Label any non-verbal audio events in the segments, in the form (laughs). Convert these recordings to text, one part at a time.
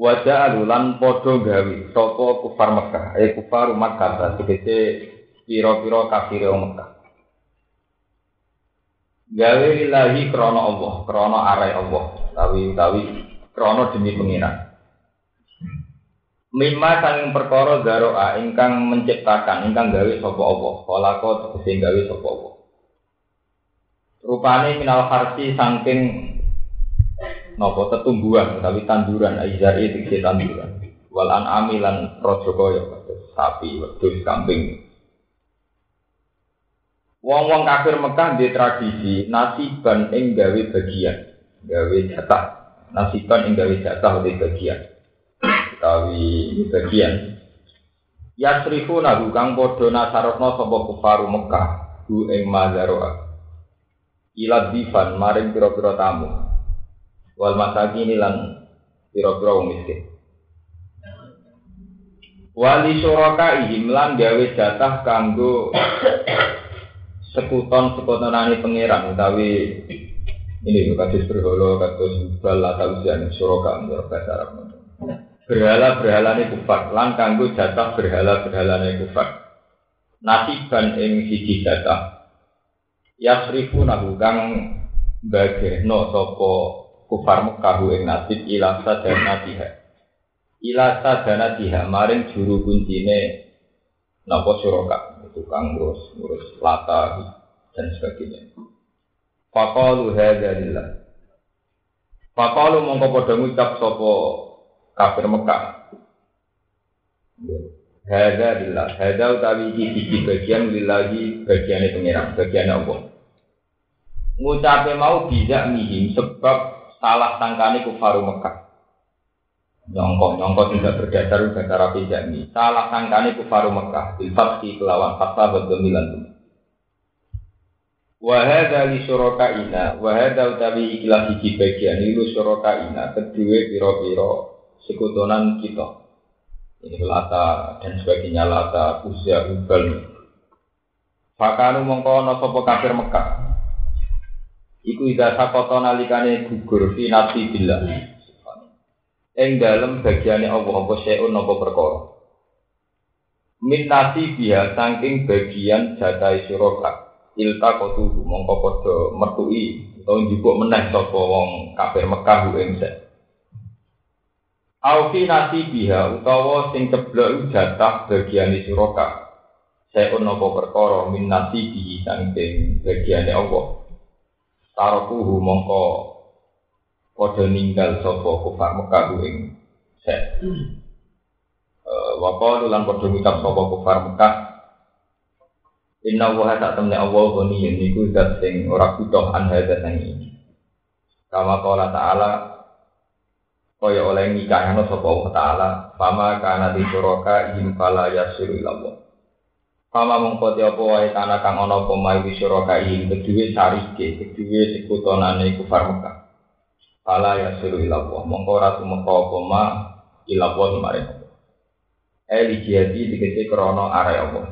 Wajah alulan podo gawi sopo kufar Mekah, eh kufar Makkah, tegese piro-piro kafir Mekah. Gawe lillahi krono Allah, krono arai Allah, tawi tawi krono demi pengiran. Mimma saking perkara garoa ingkang menciptakan, ingkang gawe sopo Allah, kolako tegese gawe sopo Allah. Rupane minal harsi saking nopo tetumbuhan tapi tanduran aizari itu tanduran wal an'ami lan raja kaya sapi wedhus kambing Wong-wong kafir Mekah di tradisi nasiban ing bagian, gawe jatah. Nasiban ing gawe jatah di bagian. Gawe bagian. Yasrifu nahu kang padha nasarokno sapa kufaru Mekah, hu ing mazaroa. Ila difan maring pira-pira tamu wal masakin lan pira-pira wong miskin. Wali suraka lan gawe jatah kanggo sekuton sekutonane pangeran utawi ini kados berhala kados bal atau ujian suraka menurut bahasa Arab. Berhala berhala ini kufar lan kanggo jatah berhala ini kufar. Nasiban ing siji jatah. Yasrifu nahu kang bageno sapa kufar Mekah ing nasib ila sadanatiha. Ila sadanatiha maring juru kuncine napa suraka itu kang ngurus ngurus lata dan sebagainya. Faqalu hadza lillah. Faqalu mongko padha ngucap sapa kafir Mekah. Hadza lillah. Hadza utawi iki bagian lillahi bagiane pengiran, bagiane Allah. Ngucape mau bisa mihim sebab salah sangkani kufaru Mekah. Nyongko, nyongko tidak berdasar bahasa Arabi jami. Salah sangkani kufaru Mekah. Bilfatki kelawan fatwa bergemilan. Wahada li suraka ina, wahada utawi ikilah hiji bagian ilu suraka ina, kedua piro-piro sekutunan kita. Ini lata dan sebagainya lata, usia, ubal. Fakanu mongko nosopo kafir Mekah. Iku ida sakoto nalikane gugur fi nafsi billah. Ing dalem bagiane Allah apa seun apa perkara. Min nasi biha saking bagian jatai suraka. Ilta kotu mongko padha metui utawa njupuk meneh sapa wong kafir Mekah ing Aufi nasi biha utawa sing ceblok jatah bagiane suraka. Seun apa perkara min nasi bihi saking bagiane Allah. Tarokuhu mongko padha ninggal sapa kufar Mekah ing set. Eh, wa qalu lan padha ngucap sapa kufar Mekah Inna wa tak temne Allah goni niku zat sing ora butuh an hadza ini. Kama qala ta'ala kaya oleh nikahno sapa Allah taala fama kana di suraka fala yasiru ila Allah. Kama mongko te apa wae tanah kang ana apa mai wisura kai kedue sarike kedue sekutonane kufar Mekah. Fala ya suru ila Allah mongko ora tumeka apa ma ila Allah mare. Eli jadi dikece krana are Allah.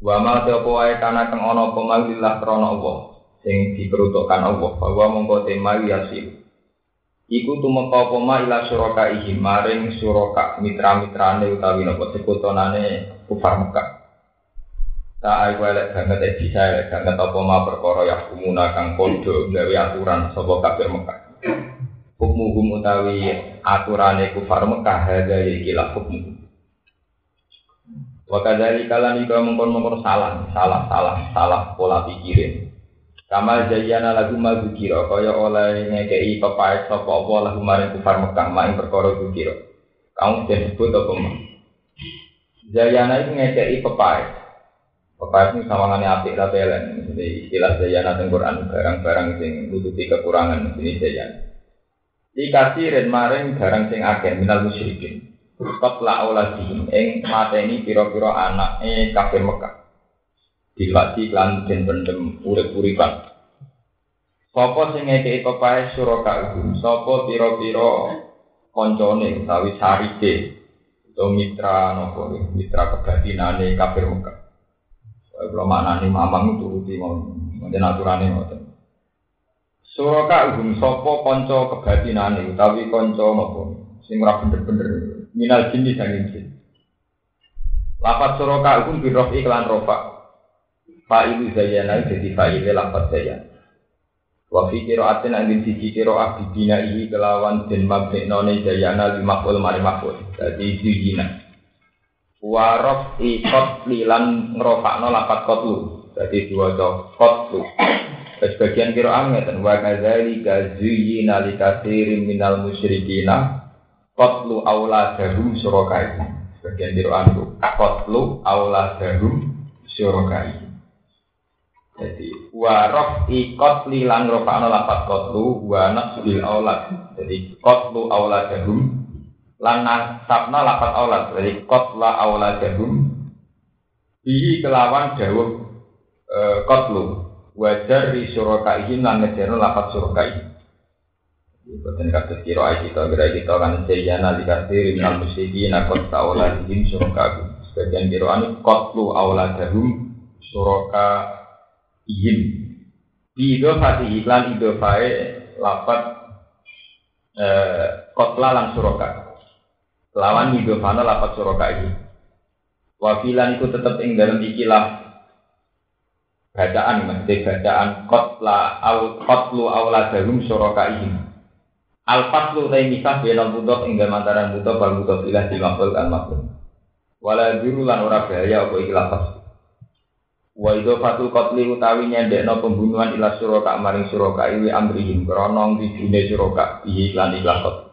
Wa ma te wae tanah kang ana apa mai lillah krana Allah sing diperuntukkan Allah bahwa mongko te mai yasiru. Iku tumeka apa ma ila ihi maring suraka mitra-mitrane utawi napa sekutonane kufar Mekah. Tak ayo elek banget eh bisa elek banget apa ma perkara ya kumuna kang kodo gawe aturan sapa kafir Mekah. Hukmu hum utawi aturane kufar Mekah hadza ikilah hukmu. Wa kadzali kalan ika mengkon-mengkon salah, salah, salah, salah pola pikirin. Kamal jayana lagu mal kira kaya oleh ngekei pepaes sapa apa lagu maring kufar Mekah main perkara kira. Kamu disebut apa mah? Jayana itu ngekei pepai. Pepai itu sawangannya api lah belen. Jadi istilah Jayana di Quran barang-barang sing nutupi kekurangan ini Jayana. Dikasih ren maring barang sing akeh minal musyrikin. Qatla auladihim ing mateni pira-pira anake kafir Mekah. Dilwati lan den pendem urip-uripan. Sapa sing ngekeki pepae suraka iku? Sapa pira-pira koncone utawi sarike atau mitra nopo mitra kebatinane kafir Mekah. Kalau maknane mamang turuti mau mungkin aturane ngoten. Suraka iku sapa kanca kebatinane utawi kanca nopo sing ora bener-bener minal jinni sanging jin. Lapat soroka iku birof iklan rofa. Fa'ilu zayyana jadi fa'ile lapat zayyana. Wa fi qira'atin angin siji qira'ah bibina ihi kelawan den mabniknone zayyana limaful mari maful. Dadi zuyina. Wa rof ikot lilan ngrofakno lapat kotlu. Dadi diwaca kotlu. Sebagian qira'ah ngeten wa kadzalika zuyyina likasirin minal musyrikina Kotlu auladahum surokai. Sebagian itu. Kotlu auladahum surokai. Jadi warof ikot lilan rofa'no lapat kotlu wa nasbil aulad. Jadi kotlu auladahum lan nasabna lapat aulad. Jadi kotla auladahum bihi kelawan dawuh e, kotlu wajar di surokai lan ngejarno lapat surokai. Bukan kata kira kita, kira kita kan sejana dikasih minal musyrikin akot tauladihim suraka. Sebagian kira ini kotlu auladahum suraka ihim. Idofati iklan idofai lapat eh, kotla lan suraka. Lawan idofana lapat suraka ihim. Wafilan itu tetap ing dalam ikilah bacaan, maksudnya bacaan kotla au kotlu auladahum suraka ihim. Al faslu ta misah benal butuh ing antara butuh bal butuh ilah di maful al maful. Wala lan ora bahaya apa iki lafaz. Wa idhafatul qatli utawi nyendekno pembunuhan ila suraka maring suraka iwi amrihim krana ngidine suraka iki lan ilah.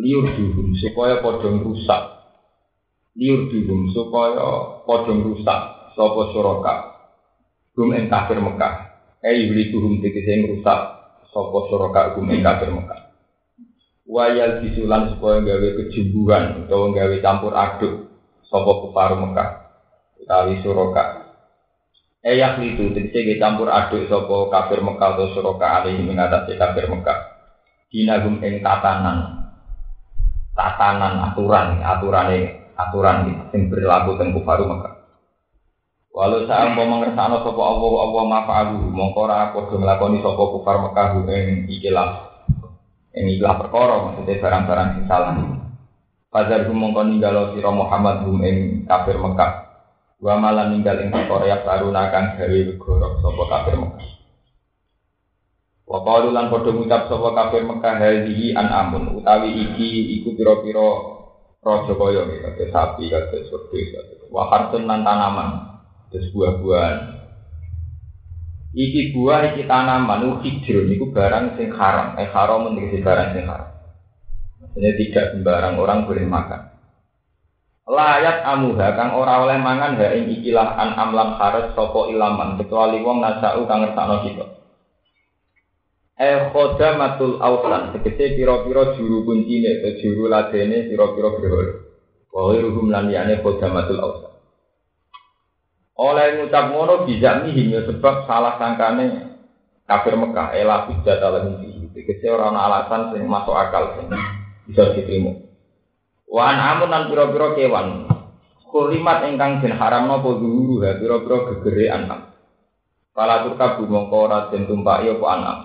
Liur duhum supaya padha rusak. Liur duhum supaya padha rusak sapa suraka. Gum ing kafir Mekah. Eh yuli duhum tegese rusak sopo soroka hukum kafir Mekah. Wayal disulan supaya gawe kejumbuhan atau gawe campur aduk sopo kufar Mekah utawi soroka. Eyak itu tegese campur aduk sopo kafir Mekah atau soroka alih mengatasi kafir Mekah. Dinagum ing tatanan tatanan aturan aturan aturan sing berlaku teng kufar Mekah. Walau saat mau mengersano sopo Allah Allah mafa'alu mongko ora padha nglakoni sapa kufar Mekah ing ikilah ing ikilah perkara maksudnya barang-barang sing salah. Fadzar hum mongko ninggalo sira Muhammad hum kafir Mekah. Wa malan ninggal ing ya taruna kang gawe wegoro sapa kafir Mekah. Wa qalu lan padha ngucap sapa kafir Mekah hadhihi an amun utawi iki iku pira-pira raja kaya kaya sapi kaya surga wa harsun lan tanaman terus buah-buahan. Iki buah iki tanaman hijrun iku barang sing haram, eh haram menjadi barang sing haram. Maksudnya tidak sembarang orang boleh makan. Layat amuha kang ora oleh mangan ha ing ikilah an amlam haras sapa ilaman kecuali wong nasau kang ngersakno kita. Eh matul ausan tegese pira-pira juru kuncine atau juru ladene pira-pira berhala. Wa ghairuhum lan yane matul ausan. Oleh ngucap ngono bisa mihim ya sebab salah sangkane kafir Mekah elah hujat ala mimpi. Tegese ora ana alasan sing masuk akal sing bisa diterima. Wan amun nan pira-pira kewan. Kurimat ingkang den haramno apa zuhuru ha pira-pira gegere anak. Kala turka mongko ora den tumpaki apa anak.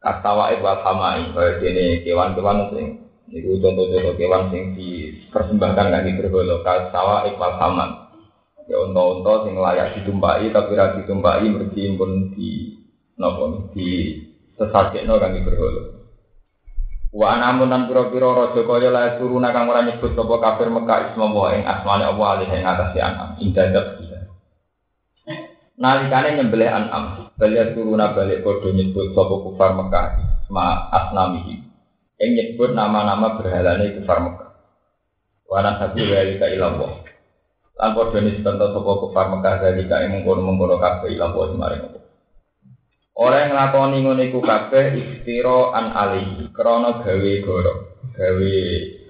Kastawa wal hamai kaya dene kewan-kewan sing niku contoh-contoh kewan sing dipersembahkan kangge berhala kastawa wal hamai. Ya unta-unta sing layak ditumpai tapi ra ditumpai mergi pun di napa di sesakekno kang berhala. Wa anamun nan pira-pira raja kaya la turuna kang ora nyebut sapa kafir Mekah isma wa ing asmane Allah alih ing atase anam indadat bisa. Nalikane nyembelih anam, balik turuna balik padha nyebut sapa kufar Mekah isma asnamihi. Ing nyebut nama-nama berhalane kufar Mekah. Wa nasabu walika ilallah. Lan padha nisbatan sapa kufar Mekah dari kae mengkono-mengkono kabeh ila wa maring apa. Ora nglakoni ngono iku kabeh iftira an alihi krana gawe goro, gawe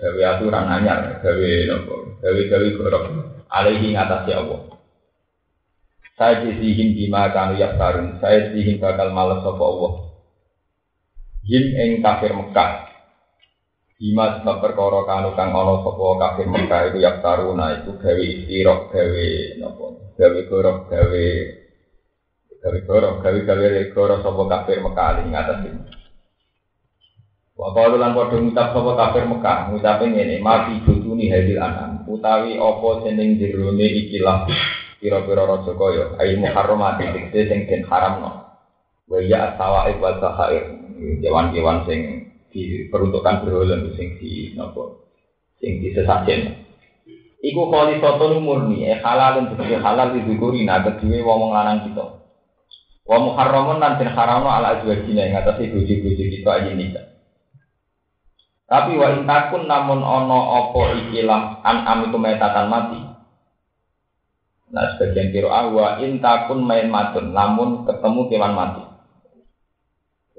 gawe aturan anyar, gawe nopo, gawe gawe gorok, alaihi ngatasi Allah. Saya jisihin bima kanu yaktarun, saya jisihin bakal males sapa Allah. Him ing kafir Mekah, Bima sebab perkara kanu kang ana sapa kafir Mekah iku yaktaruna iku gawe istirok, gawe nopo, gawe gorok, gawe gawe gorok, gawe gawe gorok sapa kafir Mekah ing atas ini. Wa qalu lan padha ngucap sapa kafir Mekah, ngucape ngene, mati butuni hadil anam, utawi apa jeneng jerone ikilah pira-pira raja kaya, ai muharramati tegese sing den haramno. Wa ya sawaib wal sahair, kewan-kewan sing diperuntukkan berhala sing di napa sing disesajen. Iku kali soto murni, eh halal dan halal didukuri, nah kedua wong lanang kita. Wa muharramun lan den haramno ala azwajina ing atase bojo-bojo kita aja nikah. Tapi wa intakun namun ono opo ikilah an am itu metatan mati. Nah sebagian kiro ah wa intakun main matun namun ketemu kewan mati.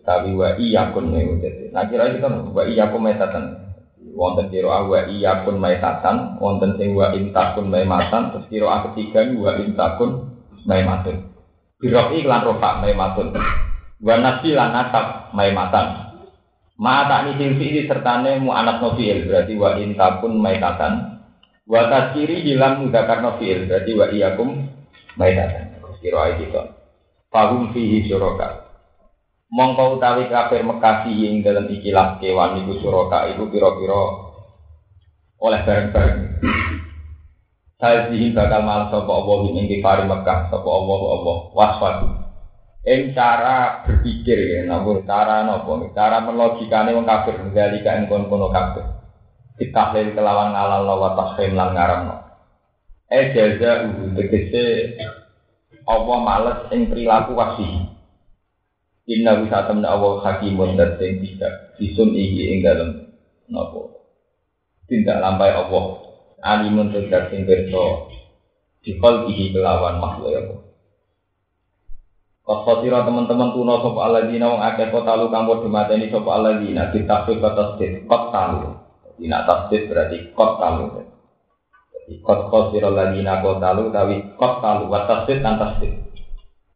Tapi wa iya kun Nah kira itu kan wa iya kun metatan. Wonten kiro ah wa iya kun metatan. Wonten sing wa intakun main matan. Terus kiro ah ketiga wa intakun main matun. Biro iklan rofa main matun. Wa nasi lan nasab main matan. Mata ini silfi sertane mu anak novel berarti wa intakun maitatan. Wa tasiri hilang mudakar novel berarti wa iyakum maitatan. Kira gitu. Fahum fihi syuroka. Mongkau utawi kafir Mekah ing dalam ikilah kewan iku syuroka iku piro-piro oleh bareng-bareng. Saya zihin bakal malah sapa Allah ing kifari Mekah sapa Allah Allah waswadu. Ing cara berpikir ya, namun cara nopo, cara melogikane wong kafir dari ing kono-kono kafir. Ditahlil kelawan ngalal wa tahrim lan ngaramno. Eh jaza uhu tegese Allah males ing perilaku wasi. Inna bisa temen Allah hakimun dan sing tidak disun iki ing dalem nopo. Tindak lampai Allah. Alimun tegak sing pirsa dikol iki kelawan makhluk Allah. Kosotiro teman-teman kuno sop aladina wong akeh kota lu kang padha mateni sop aladina ditafsir kata tasdid kot talu. Jadi nak tasdid berarti kot talu. Jadi kot kosiro aladina kot talu tapi kot talu wa tasdid dan tasdid.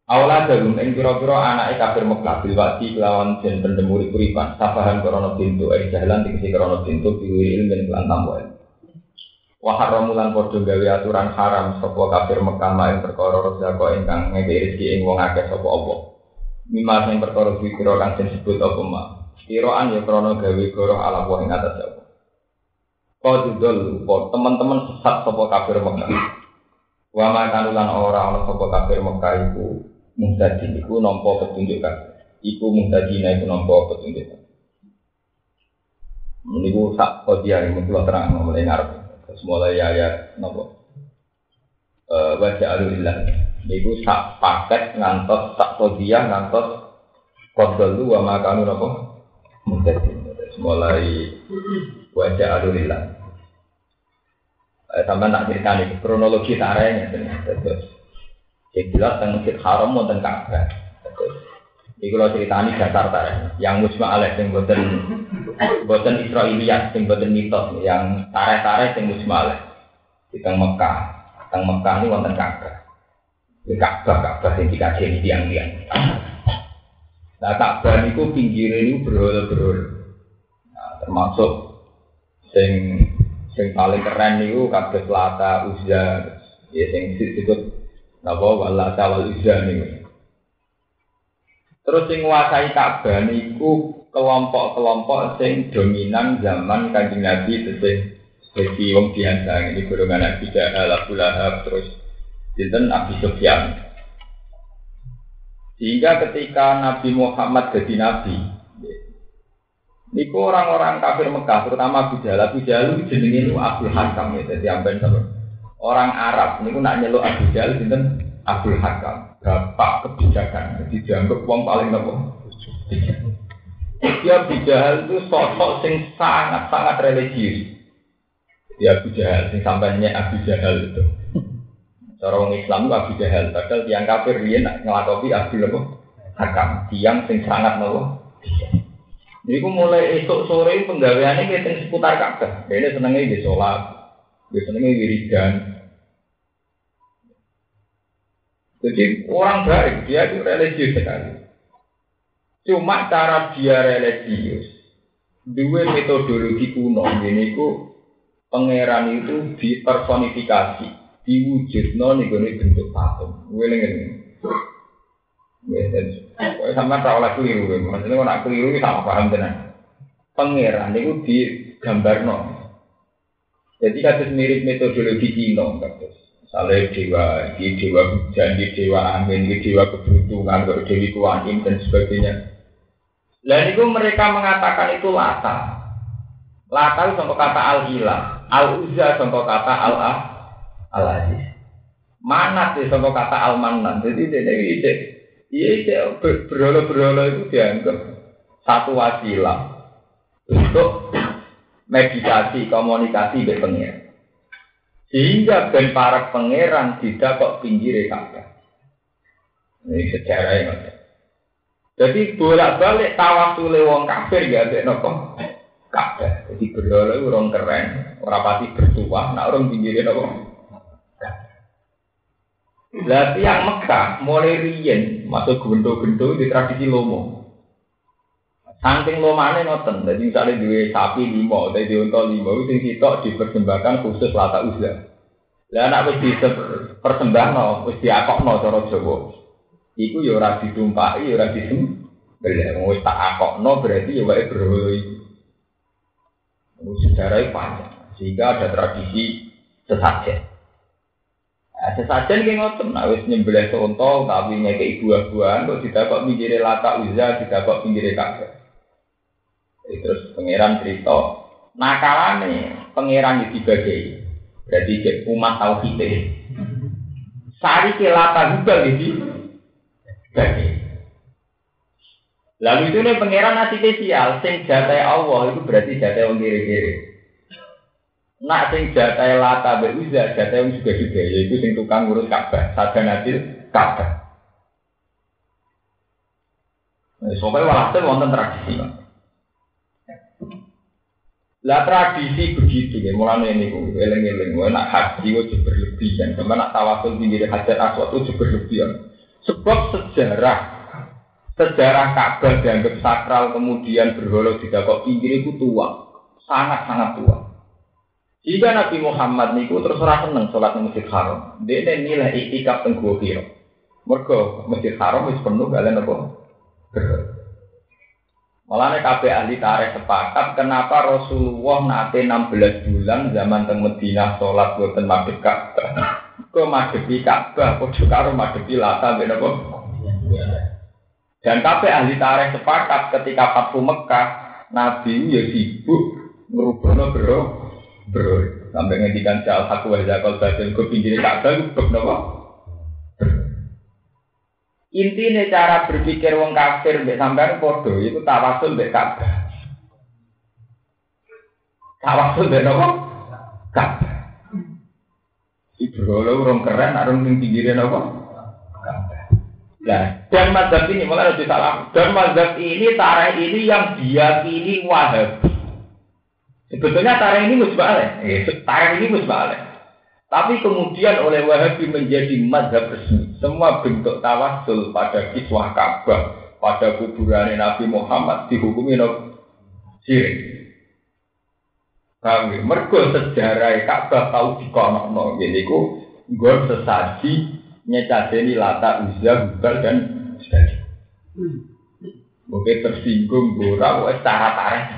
Awala darum ing pira-pira anake kafir Mekah bil wati kelawan den pendemuri kuripan sabahan krana pintu eh jalan dikisi krana pintu biwiri ilmin kelan tambo Wa haramulan padha gawe aturan haram sapa kafir Mekah main perkara rezeki ingkang ngeke rezeki ing wong akeh sapa apa. Mimma sing perkara pikira kang disebut apa ma. Kiraan ya krana gawe goroh ala wa ing atas apa. Teman-teman sesat sapa kafir Mekah. Wa ma kanulan ora ana sapa kafir Mekah iku muhtadi iku nampa petunjuk. Iku muhtadina iku nampa petunjuk. Meniku sak yang mesti terang mulai ngarep. Terus mulai ayat nopo. Eh baca alulillah. Niku sak paket ngantos sak kodiah ngantos kodolu wa makanu nopo. Terus mulai baca alulillah. Eh, sampai tak ceritani kronologi tarenya terus jelas tentang haram tentang Ka'bah. Iku kalau ceritani dasar tareh. Yang musma alaih yang buatan buatan Israiliyat, yang buatan mitos, yang tareh-tareh yang musma alaih. Di Mekah, teng Mekah ini wonten Ka'bah. Di Ka'bah, Ka'bah yang dikaji di tiang-tiang. Nah Ka'bah niku pinggir ini berhol-berhol. Nah, termasuk sing sing paling keren niku kabeh Lata, Uzza, ya sing disebut Napa wala tawal nih. Terus sing nguasai Ka'bah niku kelompok-kelompok sing dominan zaman Kanjeng Nabi sing jadi wong biasa ini golongan Nabi Jahal, Abu terus sinten Abi Sufyan. Sehingga ketika Nabi Muhammad jadi nabi, niku orang-orang kafir Mekah, terutama Abu Jahal, Abu Jahal jenenge Abdul Hakam ya, jadi sampai Orang Arab ini nak nyeluk Abu Jahal sinten Abdul Hakam, bapak kebijakan. Jadi dianggap uang paling nopo. Dia Abu Jahal itu sosok sing sangat-sangat religius. Ya Abu Jahal, sing sampainya Abu Jahal itu. Cara Islam itu Abu Jahal, padahal tiang kafir dia nak ngelakopi Abdul nopo Hakam, tiang sing sangat nopo. Iku mulai esok sore penggaweannya kita seputar Ka'bah. Dia senengnya di sholat, dia senengnya wiridan. Jadi orang baik, dia itu religius sekali. Cuma cara dia religius, dua metodologi kuno ini ku pangeran itu dipersonifikasi, diwujudno nih gue bentuk patung. Gue lengen. Gue sama tak oleh keliru, maksudnya kalau nak keliru sama paham tenan. Pangeran itu digambarno. Jadi kasus mirip metodologi Cina, kasus. Misalnya dewa, di dewa hujan, di dewa angin, di dewa kebutuhan, dewi kuanim dan sebagainya. Dan itu mereka mengatakan itu lata. Lata itu contoh kata al-ilah. Al-uzza contoh kata al-ah. Al-aziz. Manat itu contoh kata al-manan. Jadi ini ini Iya, berolo-berolo itu dianggap satu wasilah untuk meditasi, komunikasi dengan. Sehingga ben para pangeran tidak kok pinggir kata. Ini sejarah yang ada. Jadi bolak-balik tawasul wong kafir ya mbek nopo? Kabeh. Jadi berdoa orang keren, orang pasti bertuah, nak orang pinggirin nopo? Lah yang Mekah mulai riyen masuk gendo-gendo di tradisi lomo. Saking lomane ngoten, jadi misalnya dua sapi lima, dua unta lima, itu sing sitok dipersembahkan khusus lata uzlah. Lah anak wis dipersembahno, wis diakokno cara Jawa. Iku ya ora ditumpaki, ya ora disembelih. Wis tak akokno berarti ya wae berhala iku. Sejarah panjang, sehingga ada tradisi sesajen. Nah, sesajen ki ngoten, nek wis nyembelih contoh tapi ngeke buah-buahan kok kok mikire lata uza, pinggire kabeh. Terus pangeran cerita, nakalane pangeran iki dibagi. Berarti umat tauhid. Sari ke lata juga gitu. Lalu itu nih pangeran nasi spesial, sing jatai Allah itu berarti jatai orang kiri-kiri. Nak sing jatai lata be uza, jatai yang juga juga, yaitu sing tukang ngurus Ka'bah, saja nanti Ka'bah. Nah, Soalnya walhasil wonten tradisi. Lah tradisi begitu ya, mulanya ini ku eleng-eleng, nak haji itu berlebihan, sama nak tawasul tinggi hajar aswad itu berlebihan. Sebab sejarah sejarah Ka'bah dianggap sakral kemudian berholo tidak kok pinggir itu tua, sangat-sangat tua. Jika Nabi Muhammad niku terus ora seneng sholat di Masjid Haram, dia nilai itikaf teng Hira. Mergo Masjid Haram wis penuh kalian apa? Malah kabeh ahli tarikh sepakat kenapa Rasulullah nate 16 bulan zaman teng Madinah sholat boten madhep Ka'bah. Kok madhepi Ka'bah padha karo madhepi Lata ben apa? Dan kabeh ahli tarikh sepakat ketika Fathu Mekah, Nabi ya sibuk ngrubahno bro bro sampai ngendikan jal aku wa zakal batin ke pinggir Ka'bah beb napa? Intinya cara berpikir wong kafir mbek sampean padha itu tawasul mbek Ka'bah. Tawasul mbek napa? Ka'bah. Ibrolo orang keren, orang yang pinggirin apa? Nah, dan mazhab ini malah lebih salah. Dan mazhab ini tarikh ini yang diyakini wahab. Sebetulnya tarikh ini musbalik. Eh, tarikh ini musbalik. Tapi kemudian oleh Wahabi menjadi mazhab resmi. Semua bentuk tawasul pada kiswah Ka'bah, pada kuburan Nabi Muhammad dihukumi no sirik. Ya? Mergo sejarah Ka'bah tahu dikonokno. Jadi ku gue sesaji nyecadeni lata uzza hubal dan sebagainya. Mungkin tersinggung gora, wes cara tarik.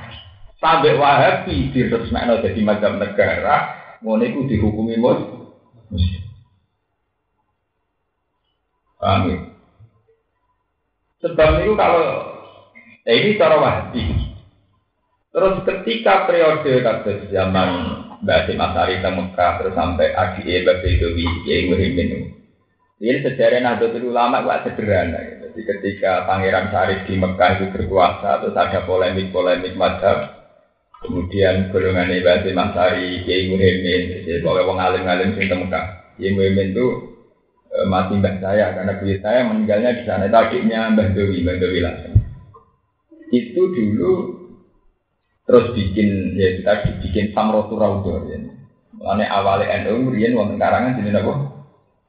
Sampai Wahabi diresmekno jadi macam negara, ngono iku dihukumi mus. Paham ya? Sebab itu kalau eh, ini cara Wahabi. Terus ketika periode kasus zaman Mbak Asim Asari ke Mekah terus sampai Adi Mbak Bedowi Kiai Muhyiddin ini sejarah Nahdlatul Ulama gak sederhana. Gitu. Jadi ketika Pangeran Syarif di Mekah itu berkuasa terus ada polemik-polemik madhab Kemudian golongan Mbak Asim Asari Kiai Muhyiddin jadi pokoknya wong alim-alim sing Mekah. Itu mati mbak saya karena beliau saya meninggalnya di sana. Adiknya Mbak Dewi, Mbak Dewi langsung. Itu dulu terus bikin ya kita bikin samrotu raudo ya. Mulane awalnya NU riyen wonten karangan jenenge apa?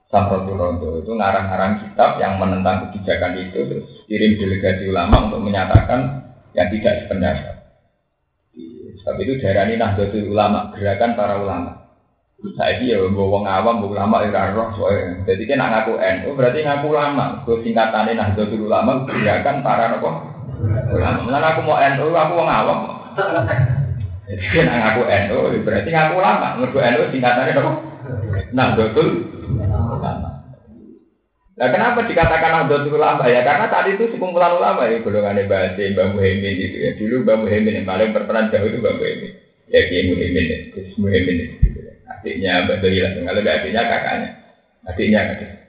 Samrotu raudo itu ngarang-ngarang kitab yang menentang kebijakan itu terus kirim delegasi ulama untuk menyatakan yang tidak sependapat. Sebab itu daerah ini Nahdlatul Ulama, gerakan para ulama. Saya ya bawa ngawam, bawa ulama ya roh soalnya. Jadi kan ngaku NU berarti ngaku ulama. Gue singkatannya Nahdlatul Ulama gerakan para nopo ulama. Mana aku mau NU, aku mau ngawam. Jadi kan ngaku NU berarti ngaku ulama. Mergo NU singkatannya nopo Nahdlatul Ulama. Nah kenapa dikatakan Nahdlatul Ulama ya? Karena tadi itu sekumpulan ulama ya golongan bahasa Mbak Muhammad gitu ya. Dulu Mbak Muhammad yang paling berperan jauh itu Mbak Muhammad. Ya Kiai Muhammad, Gus Muhammad gitu ya. Adiknya Mbak Doi lah, kalau adiknya kakaknya. Adiknya kakaknya.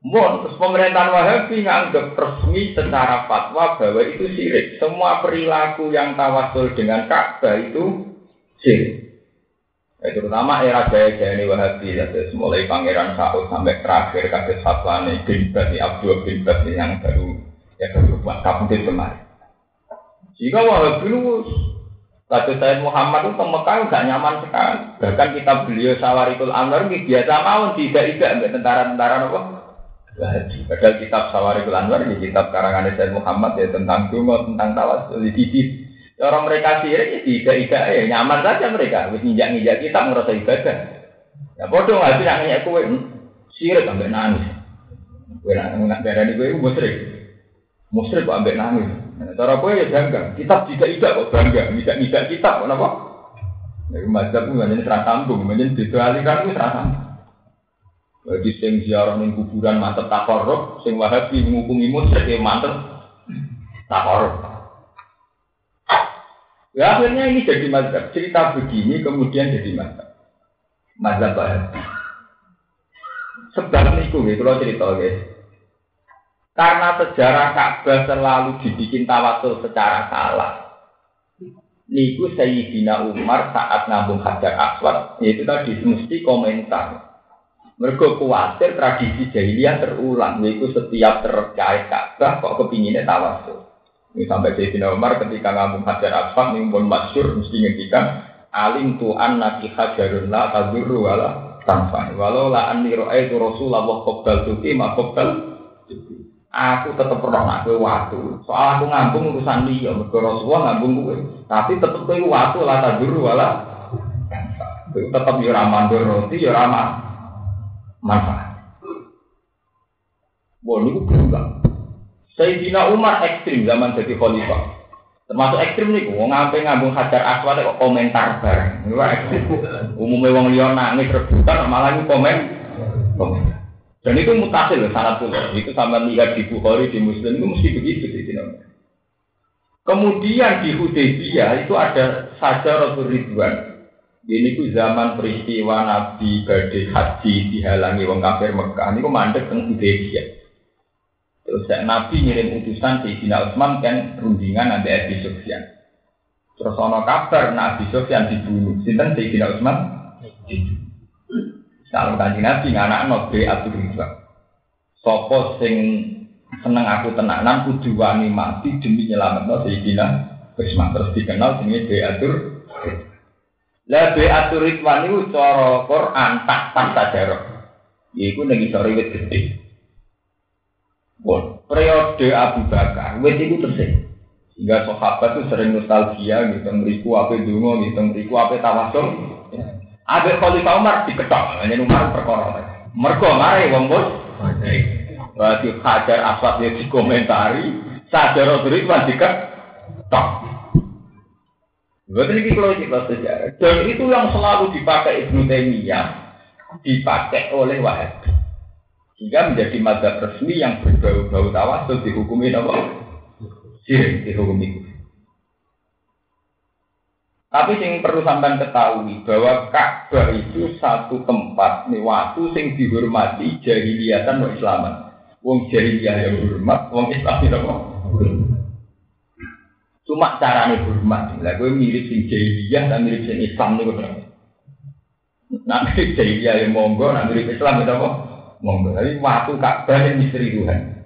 Bon, terus pemerintahan Wahabi nganggap resmi secara fatwa bahwa itu sirik. Semua perilaku yang tawasul dengan Ka'bah itu sirik. Ya, terutama era jaya-jaya ini Wahabi, ya, mulai Pangeran Saud sampai terakhir kasus Haslani bin Bati Abdul bin Bati yang baru ya baru buat kabudut kemarin. Jika Wahabi lu kasus saya Muhammad itu Mekah nggak nyaman sekali. Bahkan kita beliau Sawarikul Anwar ini biasa mau tidak tidak tentara-tentara apa? Wahabi. Padahal kitab Sawarikul Anwar ini kitab karangan Sayyid Muhammad ya tentang dungo, tentang tawasul, di Orang mereka sirik, ya tidak tidak ya nyaman saja mereka. Wis nginjak nginjak kita merasa ibadah. Ya bodoh nggak sih nanya kue sirik sampai nangis. Kue nak darah di kue musrik, musrik kok ambek nangis. Nah, cara kue ya bangga. Kitab tidak tidak kok bangga. Tidak tidak kitab kenapa? Jadi mazhab itu hanya serah sambung, hanya didualikan itu serah sambung. Bagi sing ziarah ning kuburan mantep takorok, sing wahabi ngukumi musyrik ya mantep takorok. Ya akhirnya ini jadi mazhab. Cerita begini kemudian jadi mazhab. Mazhab Wahabi. Sebab niku gitu kalau cerita guys. Karena sejarah Ka'bah selalu dibikin tawasul secara salah. Niku Sayyidina Umar saat ngambung Hajar Aswad, yaitu tadi mesti komentar. Mereka khawatir tradisi jahiliyah terulang, yaitu setiap terkait Ka'bah kok kepinginnya tawasul. Ini sampai Sayyidina Umar ketika ngambung hajar asfad ini pun masyur mesti ngendikan alim tu'an naki hajarun la tadurru wala tanfa. Walau la anni itu Rasulullah qabbal tuki ma qabbal Aku tetap pernah nak waktu. Soal aku ngambung urusan dia, mergo Rasulullah ngambung gue. Tapi tetap kowe waktu la tadurru wala Tetap yo ra mandur roti yo ra manfaat. Wah, niku berulang. Sayyidina Umar ekstrim zaman jadi khalifah. Termasuk ekstrim nih, wong ngampe ngambung hajar aswad kok komentar bareng. Iku ekstrim. Umumnya wong liya nangis rebutan malah itu komen. Komentar. Dan itu mutasil sangat pula. Itu sama lihat di Bukhari di Muslim itu mesti begitu di Kemudian di Hudaybiyah itu ada saja Rasul Ridwan. Ini ku zaman peristiwa Nabi badai haji dihalangi wong kafir Mekah. Ini ku mandek teng Hudaybiyah. Terus Nabi ngirim utusan Sayyidina Utsman kan rundingan nanti Abi Sufyan. Terus ono kabar Nabi Sufyan dibunuh. Sinten Sayyidina Utsman? Kalau kanji Nabi nganak no be Abdul Ridwan. Sopo sing seneng aku tenanan kudu wani mati demi nyelametno Sayyidina Utsman. Terus dikenal jenenge be Abdul Lah be Abdul Ridwan itu cara Quran tak tak sajarah. Iku ning isor wit gede. Bon, periode Abu Bakar, wes itu tersih. Sehingga sahabat itu sering nostalgia, gitu, ngeriku apa dungo, gitu, ngeriku apa tawasul. Ada Khalifah Umar diketok, hanya Umar perkara. Mergo mari wong bos. Berarti hajar aswad dia dikomentari, sadar Ridwan diketok. Berarti ini kalau kita sejarah. Dan itu yang selalu dipakai Ibnu Taimiyah, dipakai oleh Wahabi. Sehingga menjadi madhab resmi yang berbau-bau tawasul dihukumi apa? Sirik dihukumi. Tapi yang perlu sampai ketahui bahwa Ka'bah itu satu tempat nih waktu sing dihormati jahiliyah dan Islaman. Wong jahiliyah yang hormat, wong Islam itu apa? Cuma caranya hormat. Lah gue mirip sing jahiliyah dan mirip sing Islam nih Nanti jahiliyah yang monggo, nanti mirip Islam itu apa? monggo. Tapi waktu Ka'bah yang misteri Tuhan.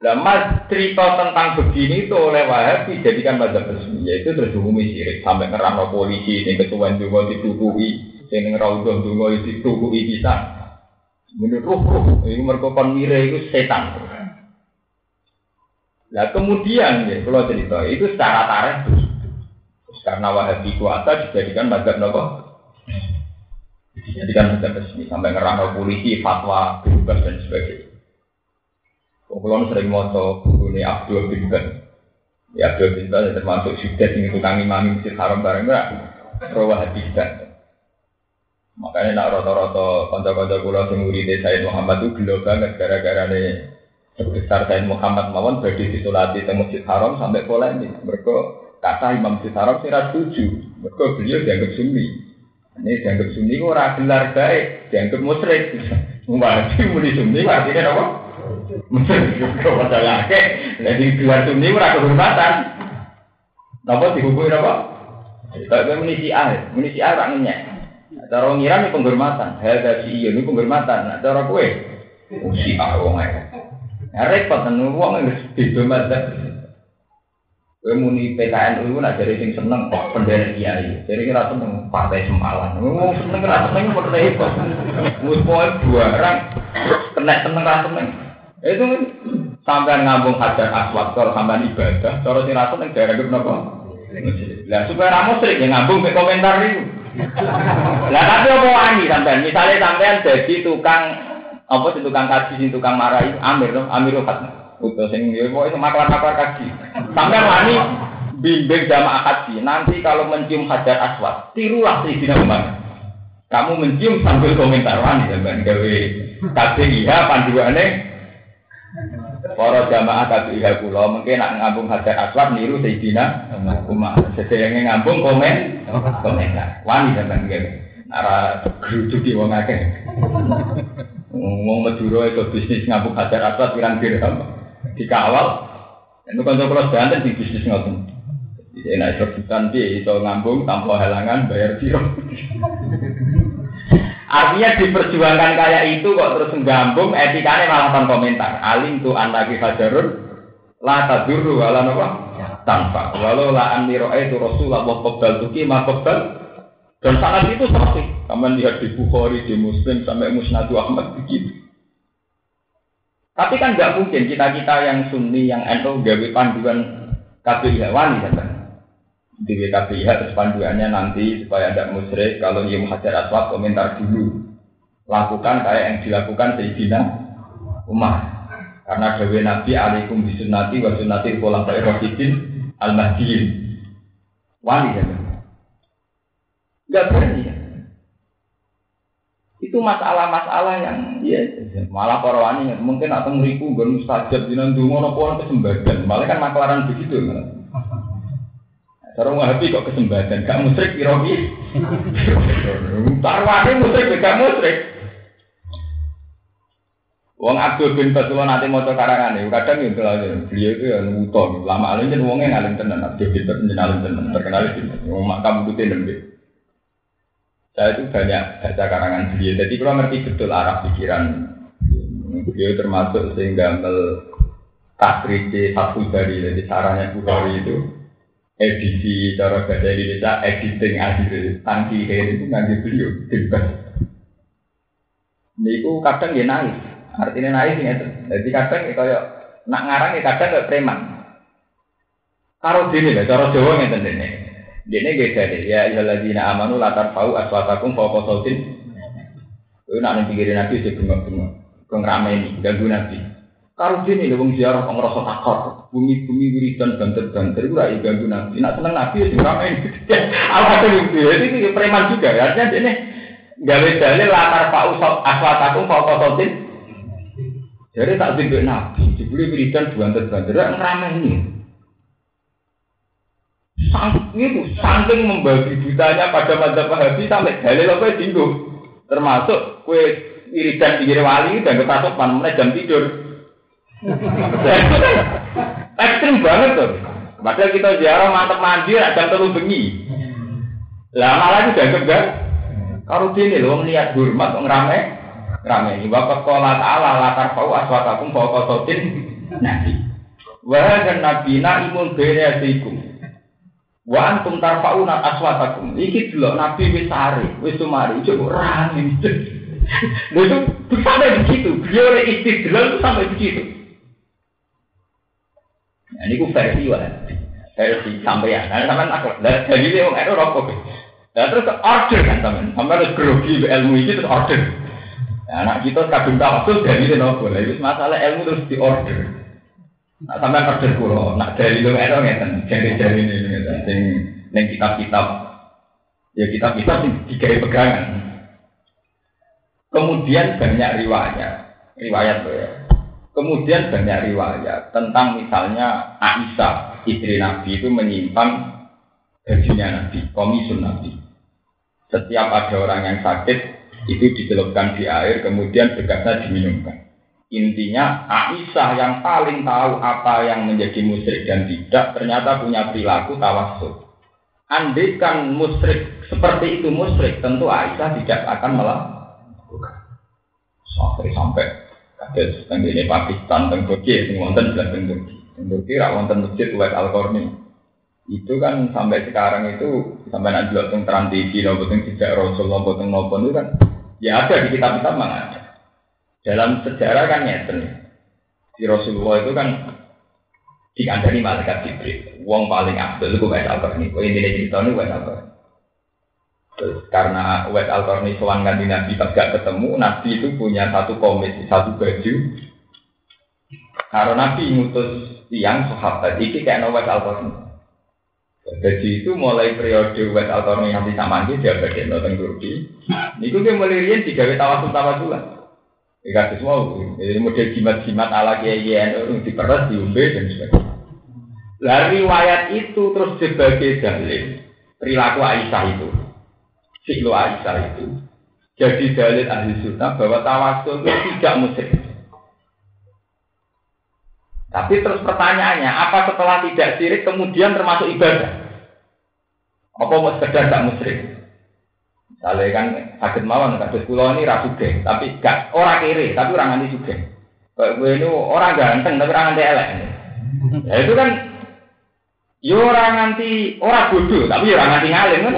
Nah, mas cerita tentang begini itu oleh Wahabi dijadikan mazhab resmi, yaitu terhubungi sirik sampai ngerano polisi, yang ketuan juga ditutupi, yang ngeraudoh juga ditutupi bisa. Menurut ruh ruh, ini mereka mire itu setan. Nah kemudian ya, kalau cerita itu secara tarikh karena Wahabi kuasa dijadikan mazhab nopo. Dijadikan mazhab resmi sampai ngerano polisi, fatwa, bebas dan sebagainya. Kulon sering moto buku Abdul bin Ben. Ya Abdul bin Ben termasuk sudah tinggi tukang imam masjid haram bareng enggak. Rawa hadis Makanya nak roto-roto konco-konco kulo sing murid Said Muhammad itu gelo banget gara-gara nih sebesar Said Muhammad mawon bagi disolati di masjid haram sampai polemik. Mereka kata Imam Masjid Haram sih setuju. Mereka beliau dianggap sunni. Ini dianggap sunni ora gelar baik, dianggap musyrik. (laughs) Wajib muni sunni artinya apa? Mereka pada lagi. Nek keluar tuh nih ora kehormatan. Napa dihukumi apa? Tak ada munisi A, munisi A orangnya. Ada orang ngira nih penghormatan. Hal dari si ini penghormatan. Ada orang kue. wong A orangnya. Repot kan wong wis disebut mata. Kue muni PKN itu nak jadi sing seneng kok pendera kiai. Jadi kita seneng partai semalan. Ngomong seneng kita seneng kok repot. Mus mau dua orang kena seneng kita seneng. Itu sampai ngambung hajar aswad kalau sampai ibadah, kalau si rasul yang itu nopo. Lah supaya ramu sering yang ngambung ke komentar itu. Lah tapi apa wani sampai misalnya sampean jadi tukang apa sih tukang kaji sih tukang marahi Amir tuh Amir Ukat. Utuh sing yo mau itu maklar-maklar kaji. Sampai wani bimbing jamaah kaji. Nanti kalau mencium hajar aswad, tirulah si Umar. Kamu mencium sambil komentar wani sampai gawe KBIH panduannya Para jamaah tabi'ah kula mungkin nak ngambung hajar aswad niru Sayyidina Umar. Sedayane ngambung komen komentar. Wani sampean nggih. Nara geruduk di wong akeh. Wong Madura itu bisnis ngambung hajar aswad pirang dirham. Dikawal. Itu kan kalau banten di bisnis ngoten. Jadi enak rebutan dia itu ngambung tanpa halangan bayar biro. Artinya diperjuangkan kayak itu kok terus menggambung etikanya malah tanpa komentar. Alim tuh anaki hajarun la tadurru wala napa tanpa. Walau la anni itu Rasulullah wa qabbal tuki ma qabbal dan sangat itu seperti Kamu lihat di Bukhari, di Muslim, sampai Musnadu Ahmad begitu. Tapi kan nggak mungkin kita-kita yang sunni, yang NU gawe panduan KPI wani kan? Di WKBIH terus panduannya nanti supaya ada musyrik kalau dia hajar aswad komentar dulu. Lakukan kayak yang dilakukan Sayyidina Umar. Karena Dewi Nabi alaikum bisunati wa sunnati kolam Rasidin al mahdiin wali ya nggak berani ya. Itu masalah-masalah yang ya malah para wani mungkin atau meriku mustajab di nanti ngono kesembatan malah kan maklaran begitu kan? Cara wahabi kok kesempatan, gak musrik irogi. Tarwani musrik, gak musrik. Wong Abdul bin Basullah nanti mau karangan nih, kadang itu lah beliau itu yang nguton, lama alim jadi wongnya ngalim tenan, Abdul bin Basullah ngalim tenan, terkenal itu, wong makam itu tenan Saya itu banyak baca karangan beliau, jadi kalau ngerti betul arah pikiran beliau termasuk sehingga mel takriji satu dari jadi sarannya Bukhari itu edisi cara bahasa Indonesia editing akhir tangki kayak itu nggak beliau bebas Niku kadang dia naik, artinya naik itu. Jadi kadang ya kayak nak ngarang ya kadang kayak preman. Karo dini lah, cara Jawa nggak dene. Dene beda deh. Ya ayyuhalladzina amanu latar fau aswatakum fawqa sautin. Itu nak ning pikirin nabi sing bengok-bengok. Kong ini ganggu nabi. Dene lho wong ziarah kok takut. Bumi-bumi wiridan banter-banter itu ora ganggu nabi. Nak seneng nabi ya rame. (laughs) Alhasil itu jadi ini preman juga. Artinya ini gawe dalil latar pak usap aswatakum sautin. Jadi tak timbuk nabi, dibeli wiridan banter-banter rame ini. Sang, itu saking membagi butanya pada madzhab Wahabi sampai dalil apa tinggu termasuk kue wiridan pinggir wali dan ketasupan mana jam tidur Ekstrim banget tuh. Padahal kita ziarah mantep mandi, jam terlalu bengi. Lah malah itu dianggap gak? Kalau sini loh niat hormat ngerame, ngerame. Bapak sekolah ta'ala latar pau aswatakum kau sotin nabi. Wah dan nabi naimun beresikum. Wa antum tarfauna aswatakum. Iki dulu nabi wis sare, wis sumari, coba rame. Itu sampai begitu. Beliau istidlal sampai begitu. Nah, ini versi wah. Versi sampeyan. Nah, sampean aku. Lah jadi wong itu rokok. Nah, terus order kan teman. Sampai harus grogi ilmu ini terus order. Nah, anak kita kadung tawasul dari itu nopo. Lalu masalah ilmu terus di order. Nah, sampai order kulo. Nak dari itu itu ngeten. Jari-jari ini ngeten. Sing neng kitab-kitab. Ya kitab-kitab tiga pegangan. Kemudian banyak riwayat. Riwayat ya. Kemudian banyak riwayat tentang misalnya Aisyah, istri Nabi itu menyimpan bajunya Nabi, komisun Nabi. Setiap ada orang yang sakit, itu dicelupkan di air, kemudian bekasnya diminumkan. Intinya Aisyah yang paling tahu apa yang menjadi musyrik dan tidak, ternyata punya perilaku tawassul. Andaikan musyrik seperti itu musyrik, tentu Aisyah tidak akan melakukan. Sampai sampai kados tenggene Pakistan teng Turki sing wonten belas teng Turki. Teng Turki ra wonten masjid Wais Al Qarni. Itu kan sampai sekarang itu sampai nanti dulu teng Trans TV nopo teng tidak Rasulullah nopo teng nopo itu kan ya ada di kitab-kitab mana ada. Dalam sejarah kan nyeten. Di Rasulullah itu kan dikandani malaikat Jibril. Wong paling abdul itu Wais Al Qarni. Kau ini cerita ini Wais Al Qarni. Karena Wes al Qarni sowan ganti Nabi pas gak ketemu, Nabi itu punya satu komisi, satu baju. Karena Nabi ngutus tiang sahabat, ini kayak no al Qarni. Baju itu mulai periode Wes al Qarni nanti sama dia bagian nonton Turki. Niku dia mulai rian tiga tawasul tawasulan. Ikat semua, ini model jimat-jimat ala kiai kiai diperas, diumbe dan sebagainya. Lah riwayat itu terus sebagai dalil perilaku Aisyah itu Siklo Aisyah itu jadi dalil ahli sunnah bahwa tawasul itu tidak musyrik. Tapi terus pertanyaannya, apa setelah tidak sirik kemudian termasuk ibadah? Apa mau sekedar tak musyrik? Misalnya kan sakit mawon, kados pulau ini rasuke, tapi gak orang kiri, tapi orang nanti juga. Kayak gue ini orang ganteng, tapi orang nanti elek. Ya itu kan, ya orang nanti orang bodoh, tapi ya orang nanti ngalim kan?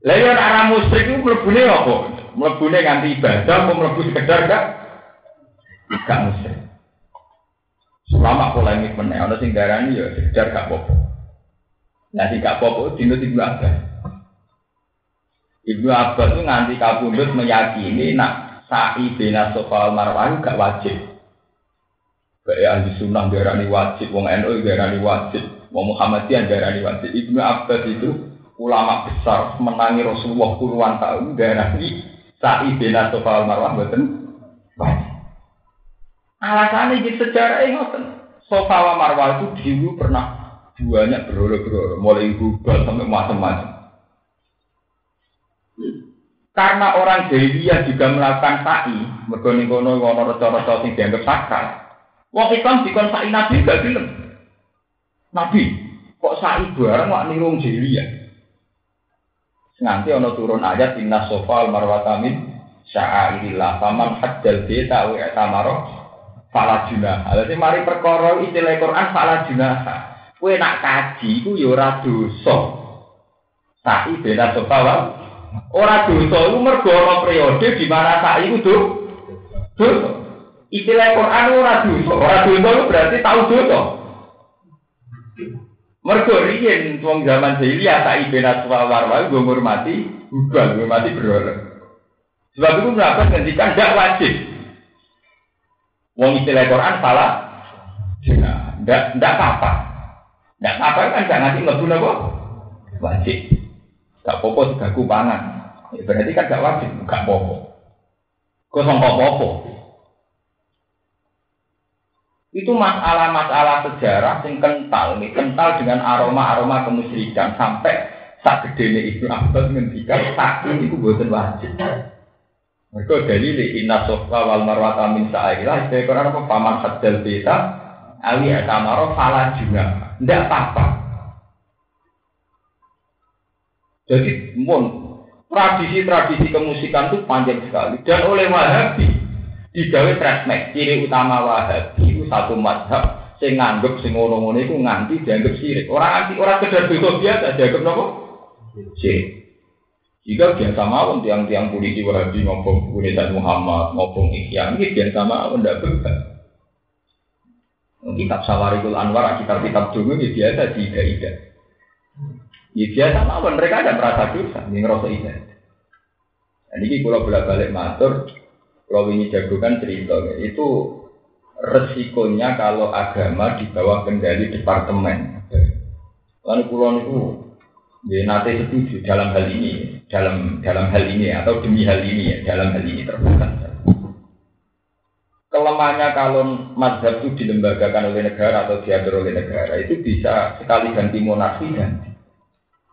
Lalu arah musyrik itu melebuni apa? Melebuni nganti ibadah, mau melebu sekedar gak? Gak musyrik. Selama polemik mana, ada sing darani ya sekedar gak popo. Nah, si gak popo dino ibu Abbas. Ibu Abbas itu nganti kabundut meyakini nak sa'i bina sofa marwah gak wajib. Kayak ahli sunnah darani wajib, wong NU darani wajib, wong Muhammadiyah darani wajib. Ibnu Abbas itu ulama besar menangi Rasulullah puluhan tahun darani sa'i bina sofa marwah betul alasannya di sejarah ini ngoten sofa wa marwah itu dulu pernah banyak berolo-berolo mulai gubal sampai macam-macam. Karena orang jahiliyah juga melakukan sa'i mergoni kono wono reca-reca sing dianggap sakral. Wong Islam dikon sa'i nabi gak gelem. Nabi kok sa'i bareng wak nirung jahiliyah Nganti ono turun ayat inna sofal marwatamin sya'airillah faman hajjal beta wa tamaro fala junah. Jadi mari perkara istilah Quran fala junah. Kowe nak kaji ku ya ora dosa. Sa'i beda sofa wa ora dosa iku mergo ana periode di mana sa'i ku dosa. Istilah Quran ora dosa. Ora dosa berarti tahu dosa. Mergo riyen wong zaman jahiliyah tak ibena suwa warwa gue ngurmati ubah, ngurmati berhala. Sebab itu kenapa ngendikan tidak wajib. Wong istilah Quran salah. Tidak, tidak apa-apa. Tidak apa-apa kan gak ngasih ngebu apa? Wajib. Gak popo segaku pangan. Ya, berarti kan gak wajib, gak popo. Kosong popo. Itu masalah-masalah sejarah yang kental, nih, kental dengan aroma-aroma kemusyrikan sampai sak gede ini Ibnu Abbas ngendikan saking itu buatan wajib. Mereka dalil inna sofa wal marwata min sa'ilah itu Quran apa paman hadal beta ali atamaro fala juga. Tidak apa-apa. Jadi mon tradisi-tradisi kemusikan itu panjang sekali dan oleh Wahabi digawe tresmek ciri utama Wahabi satu madhab sing nganggep sing ngono-ngono iku nganti dianggap sirik. Orang anti orang kedar dosa biasa dianggap nopo? Sirik. Jika biasa mawon tiang-tiang polisi wahabi ngomong Universitas Muhammad, ngomong Ihya, ini biasa mawon tidak berbeda. Kitab Sawarikul Anwar, kitab-kitab dulu ini biasa tidak-tidak. Ya biasa mawon, mereka ada merasa dosa, ini ngerasa ida. Dan ini kalau bolak-balik matur, kalau ini jagokan cerita, itu resikonya kalau agama di bawah kendali departemen. Lalu pulau itu, ya nanti setuju dalam hal ini, dalam dalam hal ini atau demi hal ini ya, dalam hal ini terbuka. Kelemahannya kalau mazhab itu dilembagakan oleh negara atau diatur oleh negara itu bisa sekali ganti monarki.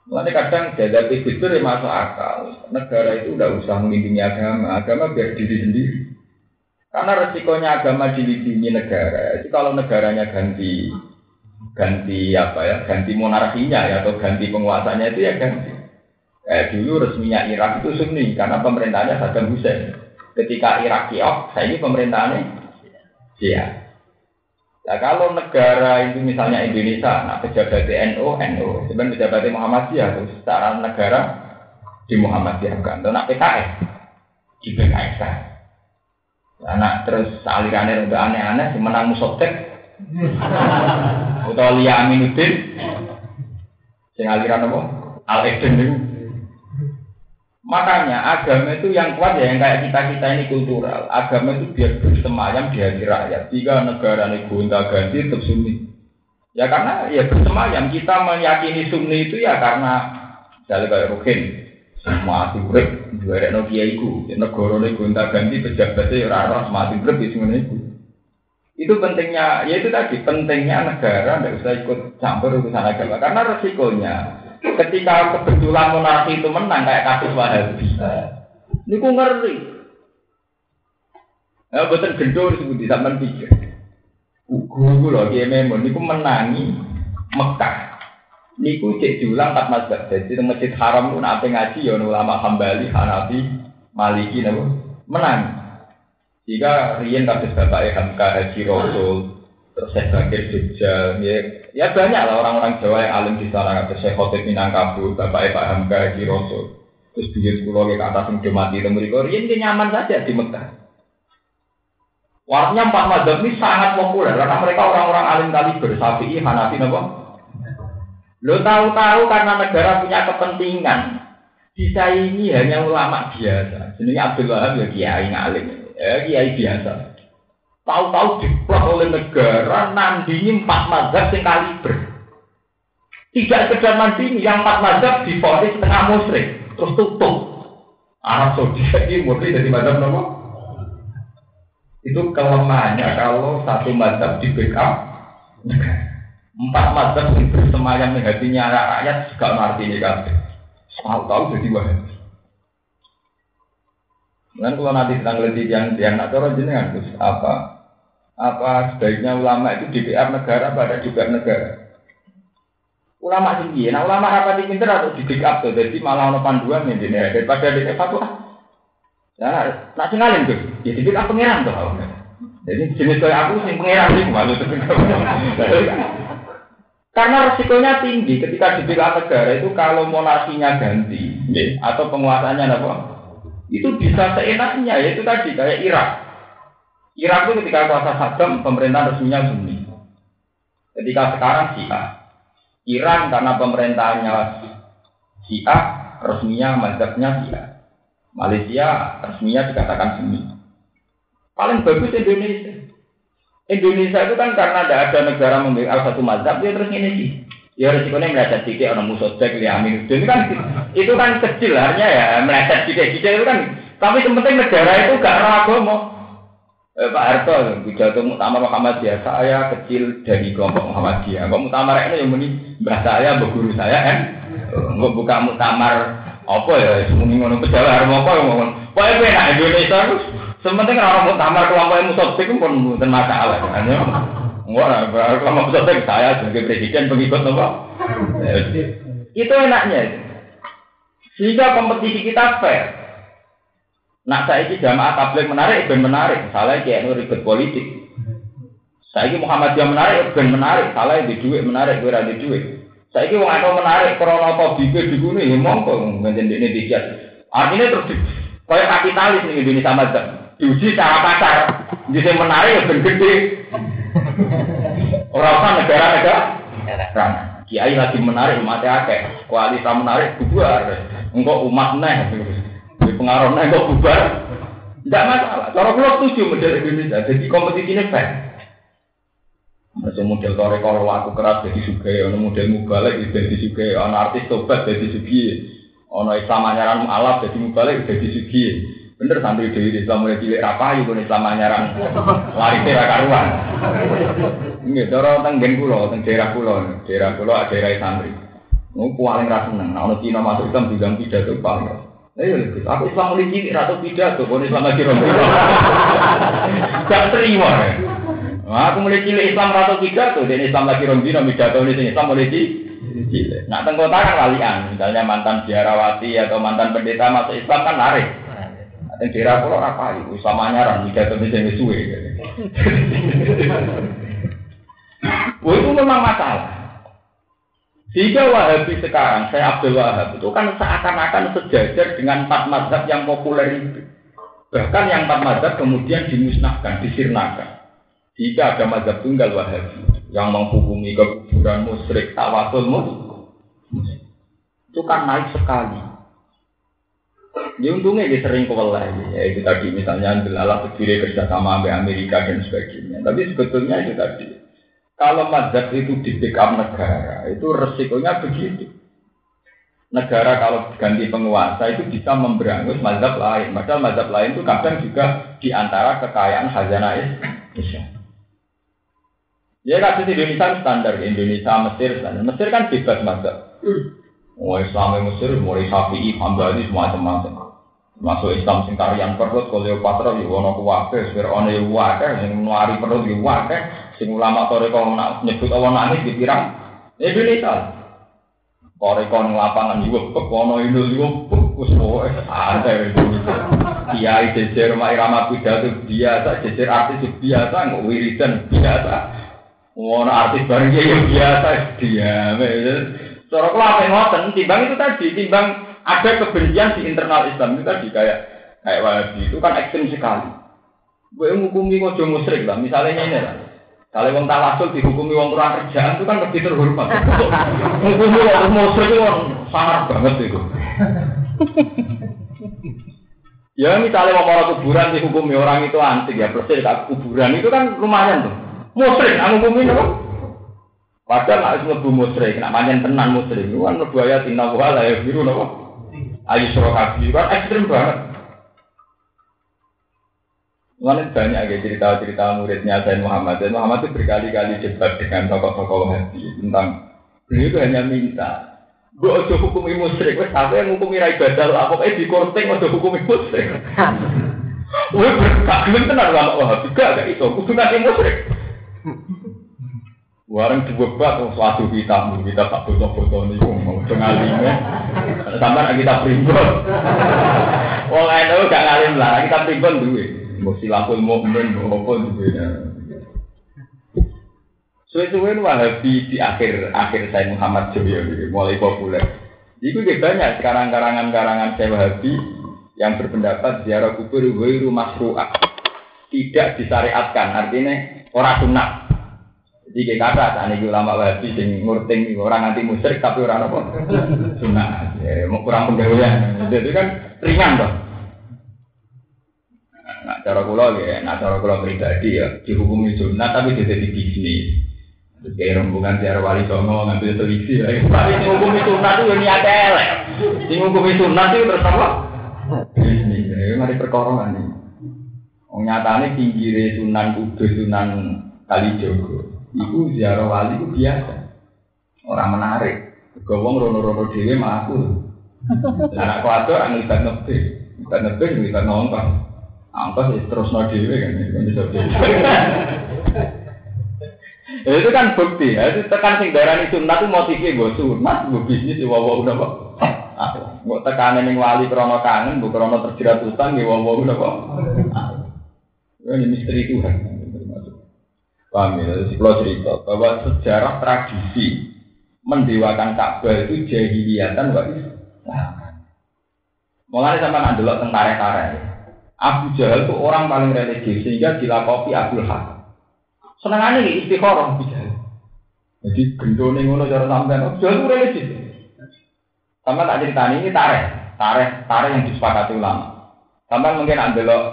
Lalu kadang jadi fitur masuk akal. Negara itu udah usah melindungi agama, agama biar diri sendiri. Karena resikonya agama dilindungi negara. Itu kalau negaranya ganti ganti apa ya, ganti monarkinya ya atau ganti penguasanya itu ya ganti. Eh, dulu resminya Irak itu Sunni karena pemerintahnya Saddam Hussein. Ketika Irak kiok, saya ini pemerintahnya Syiah. Nah kalau negara itu misalnya Indonesia, nah pejabat NU, NU, sebenarnya pejabat Muhammadiyah, terus secara negara di Muhammadiyah kan, nah PKS di PKS Nah, terus alirannya udah aneh-aneh, menang musotek, atau Lia Aminuddin, sing aliran apa? Al Eden itu. Makanya agama itu yang kuat ya yang kayak kita kita ini kultural. Agama itu biar bersemayam di hati rakyat. Jika negara ini gonta ganti tetap sunni. Ya karena ya bersemayam kita meyakini sunni itu ya karena dari kayak rukin mati urip juara no kiaiku negara ini gonta ganti pejabatnya rara mati urip itu itu. Itu pentingnya, ya itu tadi pentingnya negara tidak usah ikut campur urusan agama karena resikonya ketika kebetulan monarki itu menang kayak kasus Wahabi. Ini ku ngeri. Ya betul disebut di zaman pikir. Ugu loh dia memang niku menangi Mekah. Niku cek julang empat mazhab. Jadi di masjid haram pun apa ngaji ya ulama Hambali, Hanafi, Maliki nabo menang. Jika Rian kasus bapak Hamka Haji Rasul, terus saya Bakir Jogja, ya, ya banyak lah orang-orang Jawa yang alim di sana, ada saya Khotib Minangkabau, Bapak Pak Hamka di Rosso, terus bikin sekolah ke atas yang mati itu mereka, ini nyaman saja di Mekah. Warnanya empat mazhab ini sangat populer karena mereka orang-orang alim kali bersafi, Hanafi, apa? Lo tahu-tahu karena negara punya kepentingan, bisa ini hanya ulama biasa. Jadi Abdul Wahab ya kiai ngalim, ya kiai biasa. Tahu-tahu diplot oleh negara nandingi empat mazhab yang kaliber. Tidak sekedar nandingi, yang empat mazhab difonis setengah musyrik, terus tutup. Arab Saudi ini murni dari mazhab nopo. Itu kelemahannya kalau satu mazhab di backup Empat mazhab yang bersemayam di hatinya rakyat juga ngerti ini kan. Tahu-tahu jadi wahabi. Dan kalau nanti tentang lebih yang yang nak cara jenengan terus apa apa sebaiknya ulama itu DPR negara pada juga negara. Ulama tinggi, nah ulama apa di pinter atau di up tuh, jadi malah ono panduan nih ini daripada di fatwa. Ya, nak tinggalin tuh, ya di up pangeran tuh. Jadi jenis kayak aku sih pangeran sih malu tuh. Karena resikonya tinggi ketika di negara itu kalau monarkinya ganti, atau penguasanya apa, itu bisa seenaknya, yaitu tadi kayak Irak. Irak itu ketika kuasa Saddam, pemerintah resminya Sunni. Ketika sekarang Syiah. Iran karena pemerintahnya Syiah, resminya mazhabnya Syiah. Malaysia resminya dikatakan Sunni. Paling bagus Indonesia. Indonesia itu kan karena tidak ada negara memiliki satu mazhab, dia terus ini sih. Ya resikonya meleset sedikit orang musotek li amin itu kan itu kan kecil hanya ya meleset sedikit itu kan. Tapi yang penting negara itu gak ragu mau Eh, Pak Harto, pidato Muhammad Muhammadiyah, saya kecil dari kelompok Muhammadiyah. Kok Muktamar ini yang muni mbah saya, mbah guru saya kan? Nggak buka Muktamar apa ya, semuanya ngono harus apa ngomong. Pokoknya gue nak Indonesia terus, sementing orang Muktamar kelompok musotik pun bukan masalah kan? Enggak kelompok musotik saya sebagai presiden pengikut apa? Itu enaknya. Sehingga kompetisi kita fair. Nak saya ini jamaah tabligh menarik, ben menarik. Misalnya kayak ribet politik. Saya ini Muhammad yang menarik, ben menarik, salah di duit menarik, gue di duit. Saya ini wong menarik, krono atau bibir di gunung, ya mongko menjadi ini dikiat. Artinya terus kayak kapitalis nih Indonesia macam diuji secara pasar, jadi menarik ya ben gede. Orang usah negara-negara, Kiai lagi menarik umat akeh, kualitas menarik bubar. Engkau umat neh, di pengaruh neh kok bubar. Tidak masalah. Cara pulau setuju model Indonesia. Jadi kompetisi ini fair. Masih model tore kalau aku keras jadi suka, ono model mubalik jadi suka, ono artis tobat jadi suki, ono Islam anyaran alaf jadi mubalik jadi suki. Bener santri dewi Islam mulai cilik rapayu pun Islam anyaran lari tera karuan. Ini cara tenggen pulau, teng daerah pulau, daerah ada daerah santri. Mau paling rasa seneng, nah ono Cina masuk Islam juga pidato paling. Ayo, aku Islam mulai cilik ratu pidato, pun Islam lagi rombong. Gak terima. Nah, aku mulai cilik Islam rata tiga tuh, dan Islam lagi rombi nomi jatuh ini Islam mulai cilik. Nah, tengkota kan walian, misalnya mantan biarawati atau mantan pendeta masuk Islam kan lari. Yang daerah pulau apa itu, Islam anyaran, jatuh ini jadi suwe. Wah, itu memang masalah. Jika Wahabi sekarang, saya Abdul Wahab, itu kan seakan-akan sejajar dengan empat mazhab yang populer itu. Bahkan yang empat mazhab kemudian dimusnahkan, disirnakan. Jika ada mazhab tunggal wahabi yang menghubungi kekuburan musyrik tawasul itu kan naik sekali. Ya untungnya dia sering kewalai, ya itu tadi misalnya Delala berdiri kerjasama sama Amerika dan sebagainya. Tapi sebetulnya itu tadi, kalau mazhab itu di backup negara, itu resikonya begitu. Negara kalau ganti penguasa itu bisa memberangus mazhab lain. Padahal mazhab lain itu kadang juga di antara kekayaan khazanah Islam. Ya kasus Indonesia standar Indonesia Mesir standar. Mesir kan bebas mazhab. Oh Islam Mesir mulai Syafi'i, Hambali semua macam-macam. Masuk Islam sing tarian perut Kleopatra yo ono kuwabe, Firaun yo wae, sing nuari perut yo wae, sing ulama toreko nak nyebut awan dipirang Indonesia. Koreko ning lapangan yo ono itu yo wis pokoke santai Indonesia. Kiai jejer mak irama pidato biasa, jejer artis biasa, nggak wiridan biasa. Ngono artis bareng ya biasa dia. Cara kula apa ngoten, timbang itu tadi, timbang ada kebencian di internal Islam itu tadi kayak kayak Wahabi itu kan ekstrim sekali. Gue menghukumi kok musyrik lah, misalnya ini lah. Kalau wong tawasul dihukumi wong kurang kerjaan itu kan lebih terhormat. Menghukumi wong musyrik itu sangat banget itu. ya misalnya wong orang kuburan dihukumi orang itu antik ya persis kuburan itu kan lumayan tuh. Musrik, aku bumi nopo. Padahal nak mlebu musrik, nak panjen tenan musrik, itu kan mlebu ayat inna wa la biru nopo. Ayu surah kan ekstrim banget. Mana banyak ya cerita-cerita muridnya Zain Muhammad. Zain Muhammad itu berkali-kali debat dengan tokoh-tokoh hati tentang beliau itu hanya minta Gue ojo hukumi musrik, wes apa yang hukumi rai badal lah, pokoknya di korting ojo hukumi musrik. (laughs) Wih, gak gelem tenar lama wah, juga gak itu, kudu nanti musrik. Warang bak, suatu kita, kita tak foto-foto nih, mau ngalime. Sampai kita primbon. Wong itu gak ngalim lah, kita primbon dulu. Mau silapul mukmin, mau apa dulu. Suwe-suwe Wahabi di akhir akhir saya Muhammad Joyo mulai populer. Itu juga banyak sekarang karangan-karangan saya Wahabi yang berpendapat ziarah kubur rumah masru'ah tidak disyariatkan artinya orang sunnah kayak kata, ini ulama wahabi sing ngurting orang anti musyrik tapi orang apa? Sunnah, ya, mau kurang penggawean. Jadi kan ringan dong. Nah, cara kula ya, nah cara kula pribadi ya dihukumi sunnah tapi jadi di bisnis. Kayak rombongan siar wali songo ngambil televisi ya. Tapi sing hukumi sunnah itu yang niat elek. Sing hukumi sunnah itu terus apa? Bisnis. Ya, mari perkara ini. Wong nyatane pinggire sunan kudus sunan Kalijogo. Iku ziarah wali itu biasa. Orang menarik. Gawang rono-rono dewe mah aku. Anak kuatir orang libat nebis. Libat nebis, libat nongkong. Angkos ya terus no dewe kan. Ya, itu kan bukti ya. Itu tekan sing darani sunat itu motifnya gue sunat, gue bisnis, gue wawa udah kok. Gue tekanan yang wali krono kangen, gue krono terjerat utang, gue wawa udah kok. Ini misteri Tuhan. Paham ya? Kalau cerita bahwa sejarah tradisi mendewakan Ka'bah itu jahiliyatan wa Islam. Mulai sama nak delok tentara-tentara Abu Jahal itu orang paling religius sehingga dilakopi Abdul Hakam. Senengannya nih istikharah Abu Jahal. Jadi gendone ngono cara sampean Abu Jahal itu religius. Sama tak cerita ini tarik, tarik, tarik yang disepakati ulama. Sampai mungkin ada delok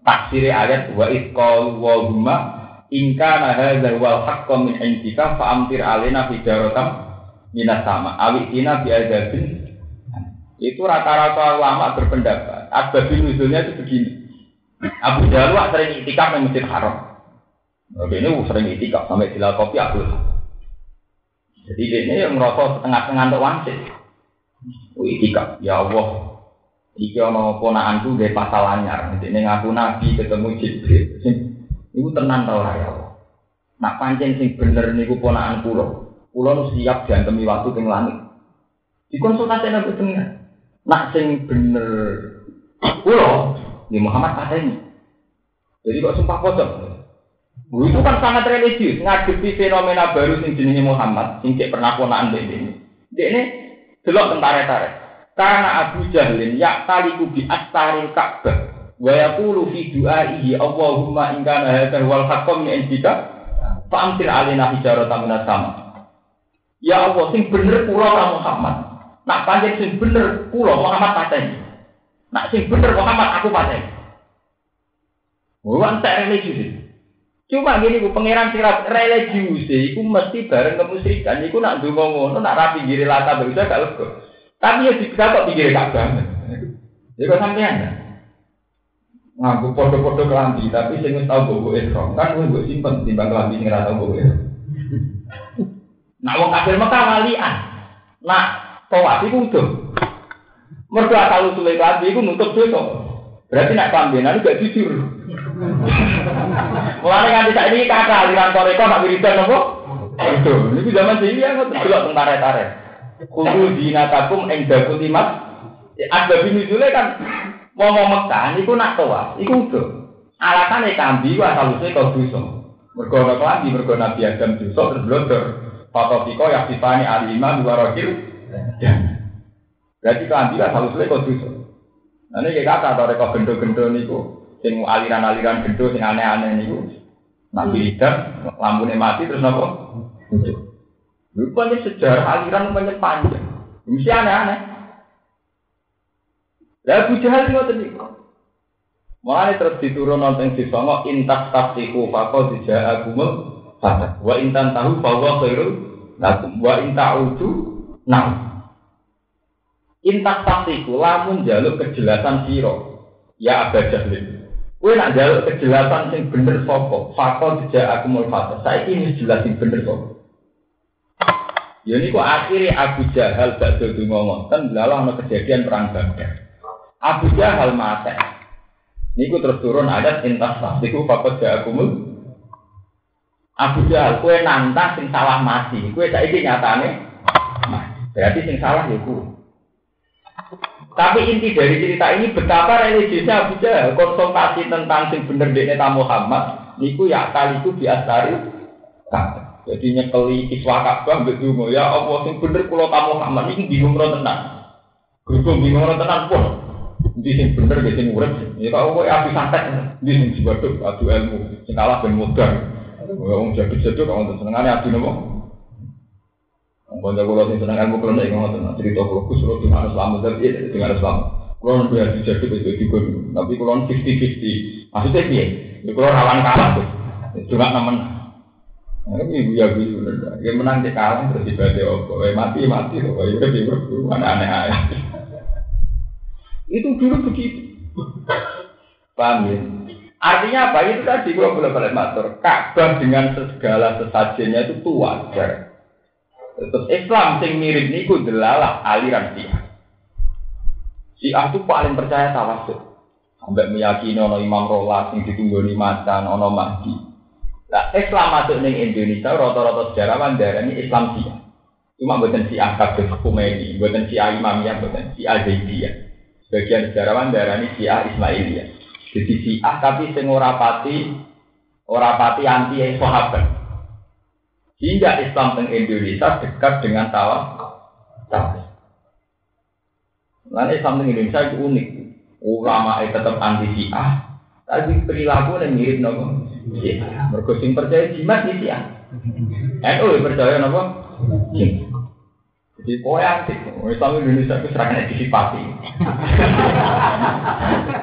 tafsir ayat wa itqal wa ingka nahadzal wal haqqo min indika fa amtir alaina hijaratan minas sama awitina bi adzabin itu rata-rata ulama berpendapat. Asbab nuzulnya itu begini. Abu Jalwa sering itikaf di Masjid Haram. Oke, ini sering itikaf sampai kopi Abdul Jadi ini yang merasa setengah-setengah untuk wangsit. Itikaf, ya Allah. Iki ono ponakanku gak pasal anyar. Ini ngaku nabi ketemu Jibril. Iku tenan tau ya Allah. Nak pancen sing bener niku ponakan kula. Kula siap diantemi waktu teng langit. Dikonsultasi nabi tengah. Nak sing bener pulau di Muhammad ini. Jadi kok sumpah pocong. Itu kan sangat religius, ngadepi fenomena baru sing jenenge Muhammad, sing cek pernah ponaan ini. Dia ini delok tentara-tentara. Karena Abu Jahlin ya taliku bi astaril Ka'bah wa yaqulu fi du'aihi Allahumma in kana hadha wal haqqam min indika fa amtir alaina hijaratan minas sama. Ya Allah sing bener kula Muhammad. Nak panjang sing bener, pulau Muhammad pateni. Nak sing bener Muhammad aku pateni. Bukan tak religius. Cuma gini, bu pangeran sirat religius, itu mesti bareng kemusyrikan. Iku nak dungo ngono, nak rapi giri lata berusaha gak lego. Tapi ya bisa kok pinggir banget. Jadi kok sampean ngaku podo-podo kelambi, tapi saya nggak tahu bobo ihram kan gue gue simpen timbang kelambi sing ora tau bobo Nah wong kafir Mekah walian. Nah tawaf itu udah. Mereka asal usulnya kelambi itu nutup dosa. Berarti nak kelambinan gak jujur. Mulai nganti saat ini kata aliran toreko nak wiridan apa? Itu, ini zaman sih ya, terjelok tentara tarik. Kudu dinatakum eng daku timat. Ada bini kan mau Mekah, itu nak tawaf, itu udah. Alasannya kambi asal usulnya kau dosa. Mergo ana kelambi, mergo Nabi Adam dosa terus blodor. Fatofiko yang dipani alimah dua rojil Berarti keambilan harus sulit kok dosa. Nah kayak kata atau rekor gendo-gendo niku, sing aliran-aliran gendo sing aneh-aneh niku. Nabi Idam, lampunya mati terus nopo. Rupanya sejarah aliran banyak panjang. Mesti aneh-aneh. Lah Abu Jahal ngoten niku. Mulane terus diturun nonton di songo intak tafsiku fako dijaa agumul fata. Wa intan tahu bahwa khairul lakum wa inta'udu nah Intak pastiku lamun jaluk kejelasan siro. Ya abad jahlin. Kue nak jaluk kejelasan sing bener sopo. Fakol tidak aku mau fata. Saya ini jelas sing bener sopo. Ya ini kok akhirnya Abu Jahal gak dulu ngomong. Kan belalah ada kejadian perang Badar. Abu Jahal mati. Ini terus turun adat intas tidak aku mau. Abu Jahal, kue nantang sing salah mati. Kue saiki nyatane Berarti sing salah ya. Tapi inti dari cerita ini betapa religiusnya Abu Jahal konsultasi tentang sing bener dekne tamu Muhammad niku ya kali itu diastari jadi nyekeli iswa Ka'bah mbek ya Allah sing bener kula tamu Muhammad iki bingung ora tenan. Gerung bingung ora pun. Sing bener ge sing urip. Ya kok kowe api santet ndi sing diwaduk adu ilmu sing kalah ben modal. Wong jaduk-jaduk kok wonten senengane adu nopo? Bangga kalau sing seneng ilmu kalau nek ngoten cerita kula Gus kula dengan Islam tapi dengan Islam. Kula ya jadi itu juga tapi kula fifty fifty. Maksudnya piye? Ya kula rawan kalah nemen. Nah, ini ibu ya ibu. Ya menang di kalah terus ibadah. Eh mati mati loh. Ya udah ya mana aneh aneh. Itu dulu begitu. Paham ya? Artinya apa? Itu tadi gua boleh balik matur. Ka'bah dengan segala sesajennya itu tua. Terus Islam sing mirip niku delalah aliran Syiah. Syiah itu paling percaya tawasul. Sampai meyakini ono Imam Rolas sing ditunggoni macan ono Mahdi. Nah, Islam masuk ning Indonesia rata-rata sejarawan darani Islam Syiah. Cuma buatan Syiah kabeh Khomeini, buatan Syiah Imamiyah, buatan Syiah Zaidiyah. Sebagian sejarawan darani Syiah Ismailiyah. Jadi Syiah tapi sing ora pati Orang pati anti sahabat. Hingga Islam teng Indonesia dekat dengan tawaf. Tawaf. Lalu Islam teng Indonesia itu unik. Ulama itu tetap anti Syiah, tapi perilaku yang mirip nopo. Mergo percaya jimat di Syiah. NU percaya nopo. Kau antik, Islam Indonesia itu serangan disipati.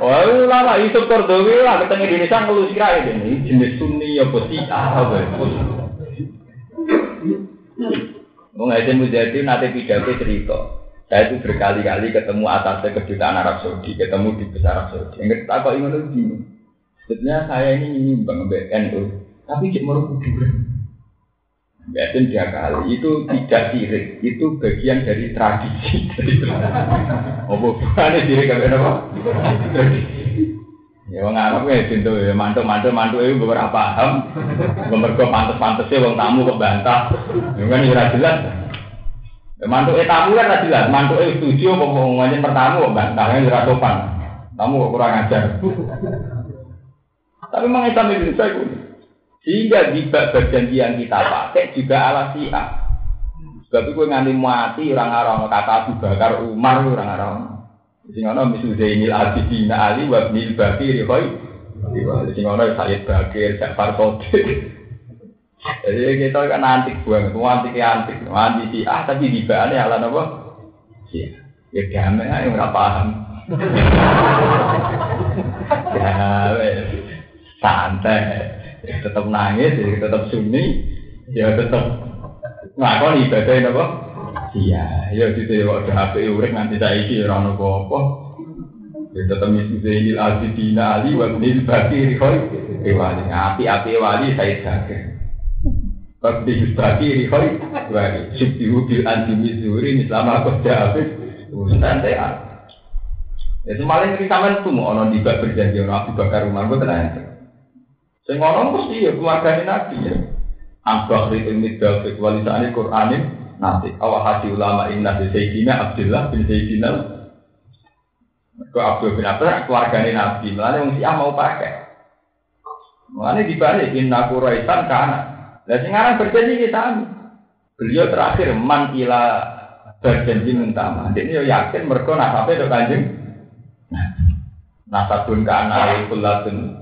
Oh, lama itu (laughs) Kordowi lah, ketemu Indonesia ngeluh sirah ini jenis Sunni ya Syiah apa ya. Mau ngajin mujadi nanti pidato cerita. Saya itu berkali-kali ketemu atasnya kedutaan Arab Saudi, ketemu di besar Arab Saudi. Yang kita kok ingin lebih. Sebetulnya saya ini nyumbang BNU, tapi cek mau kuburan. Yasin tiga kali itu tidak sirik, itu bagian dari tradisi. Oh bukan sirik apa? Ya wong Arab ya pintu ya mantuk mantuk itu beberapa paham. Mergo pantes-pantese wong tamu kok bantah. Ya kan ora jelas. Ya mantuk e tamu kan jelas, mantuk e setuju apa ngomongnya pertamu kok bantah kan ora sopan. Tamu kok kurang ajar. Tapi memang Islam Indonesia itu sehingga di perjanjian kita pakai juga ala siap. Sebab itu nganti mati orang Arab kata Abu Bakar Umar orang Arab. Sing ana misu Zainil Abidin Ali wa Ibnil Bakir koi. Sing ana Sayyid Bakir, Ja'far Sodik. Jadi kita kan antik banget, antik antik, antik sih ah tapi di bawahnya ala apa? Iya, ya damai aja nggak paham. (laughs) ya, santai, tetap nangis, tetap sunyi, ya tetap ngakon ibadah apa? Iya, ya gitu ya waktu HP urek nanti saya isi orang nopo apa. Ya tetap misu Zainil Abidina Ali wa Ibnil Bakir koi. Wali api api wali saya jaga. Bakti Bakir koi. Wali subtihu bil anti mizuri mislama aku jawab. Santai ah. Ya semalam kita sampean tuh mau ono dibak berjanji ono Abu Bakar Umar gue tenang. Ngomong mesti ya keluarga Nabi ya. Ambak itu midal kualitasnya Quranin nanti awal hati ulama inna di Sayyidina Abdullah bin Sayyidina ke Abdul bin Abdullah keluarganya Nabi. Malah yang siapa mau pakai. Malah dibalik inna kuraitan karena dan sekarang berjanji kita beliau terakhir man ila berjanji mentama ini yo yakin mereka nasabnya itu kanjeng nasabun kana kulatun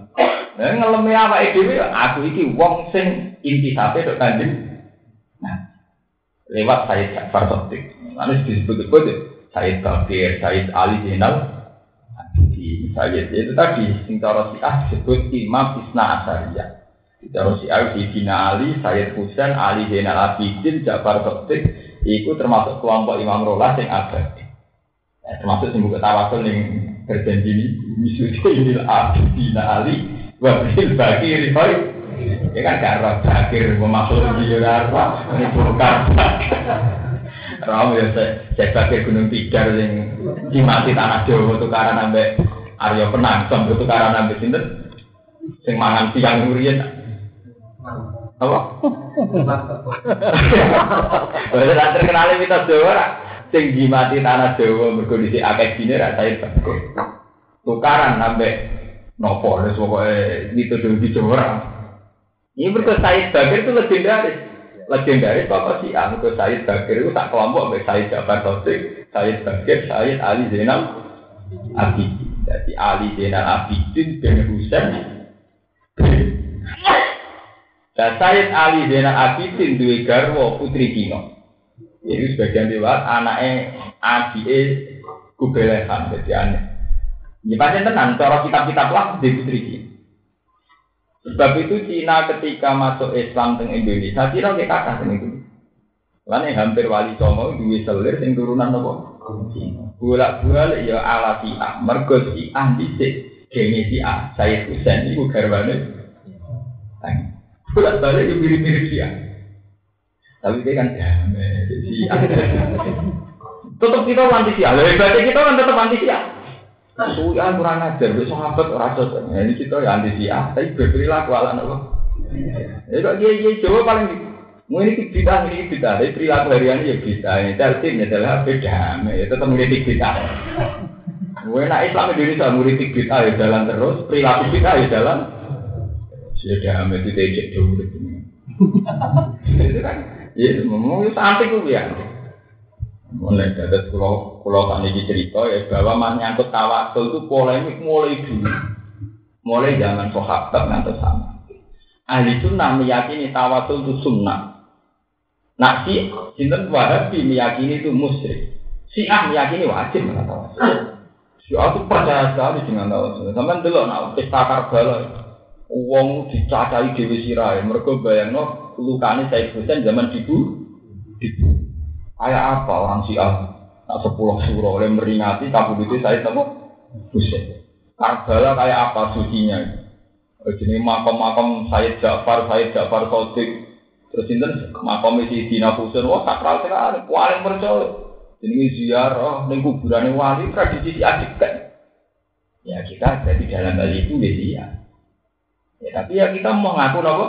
Nah, ngelemi apa itu? Aku iki wong sing inti sampai itu kanjeng lewat Said Ja'far Sotik. Lalu disebut-sebut ya, Said Bakir, Said Ali Zainal, di Said itu tadi sing cara Syiah disebut Imam Isna Asariyah. Di cara Syiah di Dina Ali, Said Husain, Ali Zainal Abidin, Ja'far Sotik, itu termasuk kelompok Imam Rolah yang ada. Ya, termasuk yang buka tawasul yang berjanji ini, Misudinil Abidin Ali, Wabil Bakir, Ya kan gak roh bakir, dia gak roh, ini bukan. Roh ya saya bakir gunung tiga yang dimati tanah Jawa tukaran sampai Aryo Penang, sampai tukaran sampai sinten, sing mangan siang ngurian. Apa? Wes terkenal mitos Jawa sing dimati tanah Jawa mergo dhisik akeh dine ra. Tukaran sampai nopo wis pokoke mitos di Jawa ini berkata Said Bakir itu legendaris. Legendaris Bapak si Ah. Berkata Said Bakir itu tak kelompok dengan Said Jafar Sotik, Said Bakir, Said Ali Zainal Abidin. Jadi Ali Zainal Abidin bin Husain. Dan Said Ali Zainal Abidin dua garwo putri Kino. Ini sebagian lewat anaknya Adi Kubelehan. Jadi aneh. Ini pasti tenang, cara kitab-kitab lah di Kino. Sebab itu Cina ketika masuk Islam teng Indonesia, Cina kayak kakak teng itu. Lain hampir wali songo duwe selir sing turunan apa? Bolak balik ya ala si A, mergo si A dhisik gene si A, saya Husain iku garwane. Bolak balik yo mirip-mirip si A. Tapi dia kan damai A. (laughs) Tetap kita anti si A, lebih kita kan tetap anti si A. Suya kurang ajar, besok sahabat rasa nah, ini kita ya anti siap, tapi berperilaku ala nopo. Ya kok dia dia coba paling mau ini kita ini kita, tapi perilaku harian ya kita, ini tertib ya adalah beda, ya tetap mengkritik kita. Gue nak Islam Indonesia mengkritik kita ya jalan terus, perilaku kita ya jalan. Sudah amat itu ejek dulu (laughs) Itu kan, ya, ngomong sampai gue ya. Mulai dari pulau pulau tani cerita ya bahwa menyangkut tawasul itu polemik mulai dulu, mulai zaman sahabat nanti sama. Ahli sunnah meyakini tawasul itu sunnah. Nah si sinten wahabi meyakini itu musyrik. Si ah meyakini wajib dengan tawasul. Si ah itu percaya sekali dengan tawasul. Sampai dulu nak pesta karbala. Uang dicacai dewi sirai. Mereka bayang lukane saya Husain zaman dibu. Dibu. Kayak apa orang si ah? Nak sepuluh surah oleh meringati kabut itu saya tahu. Husain. Karbala kayak apa sucinya? Jadi makam-makam Sayyid Ja'far, Sayyid Ja'far Sodik, Terus sinten makom isi Dina Husain wah sakral sekali, paling percaya. Ini ziarah ning kuburan wali tradisi kan. Ya kita ada di dalam hal itu ya dia. Ya tapi ya kita mau ngaku nopo.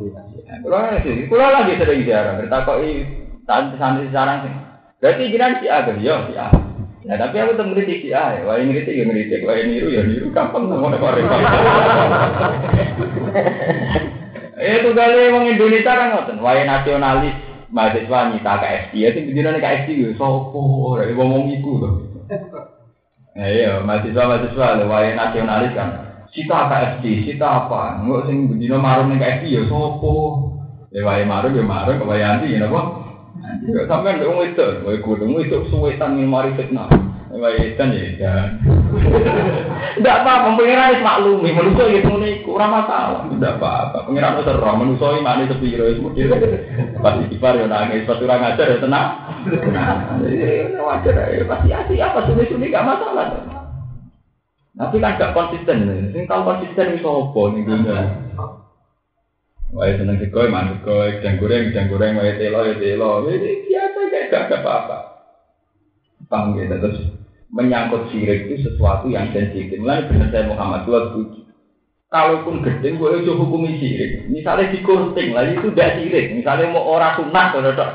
Ya, kalau lagi, kalau lagi sering ziarah, bertakoi santri-santri sekarang sih. Berarti jiran si A, ya si A. Ya tapi aku tuh ngeritik si A, ya. wah ngeritik ya ngeritik, wah niru ya niru, gampang nggak mau repot. Eh itu kali wong Indonesia kan ngoten, wae nasionalis mahasiswa nyita KFC, ya sing bendina KFC yo sapa, dari ngomong iku to. Eh iya, mahasiswa mahasiswa lho wae nasionalis kan. Sita KFC, sita apa? Enggak sing bendina marung ning KFC yo sapa? Ya wae marung yo marung, wae anti ya? Anti. Sampeyan wong itu, wae kudu itu suwetan mari fitnah. Waitan ya, tidak apa-apa, pengiran itu maklumi, manusia itu nih kurang masalah, tidak apa-apa, pengiran itu serem, manusia ini mana sepiro itu pasti kipar ya nangis, pasti orang ajar ya tenang, wajar ya, pasti asli apa suni-suni gak masalah. Tapi kan gak konsisten, sing tahu konsisten itu apa nih dunia. Wah seneng sekoi, mantuk sekoi, jang goreng, jang goreng, wah telo, ya telo, biasa kayak gak ada apa-apa. Paham ya, terus menyangkut sirik itu sesuatu yang sensitif. Mulai benar saya Muhammad dua tujuh. Kalaupun gede, gue itu hukumi sirik. Misalnya di kurting, lagi itu tidak sirik. Misalnya mau orang sunat, kalau tak,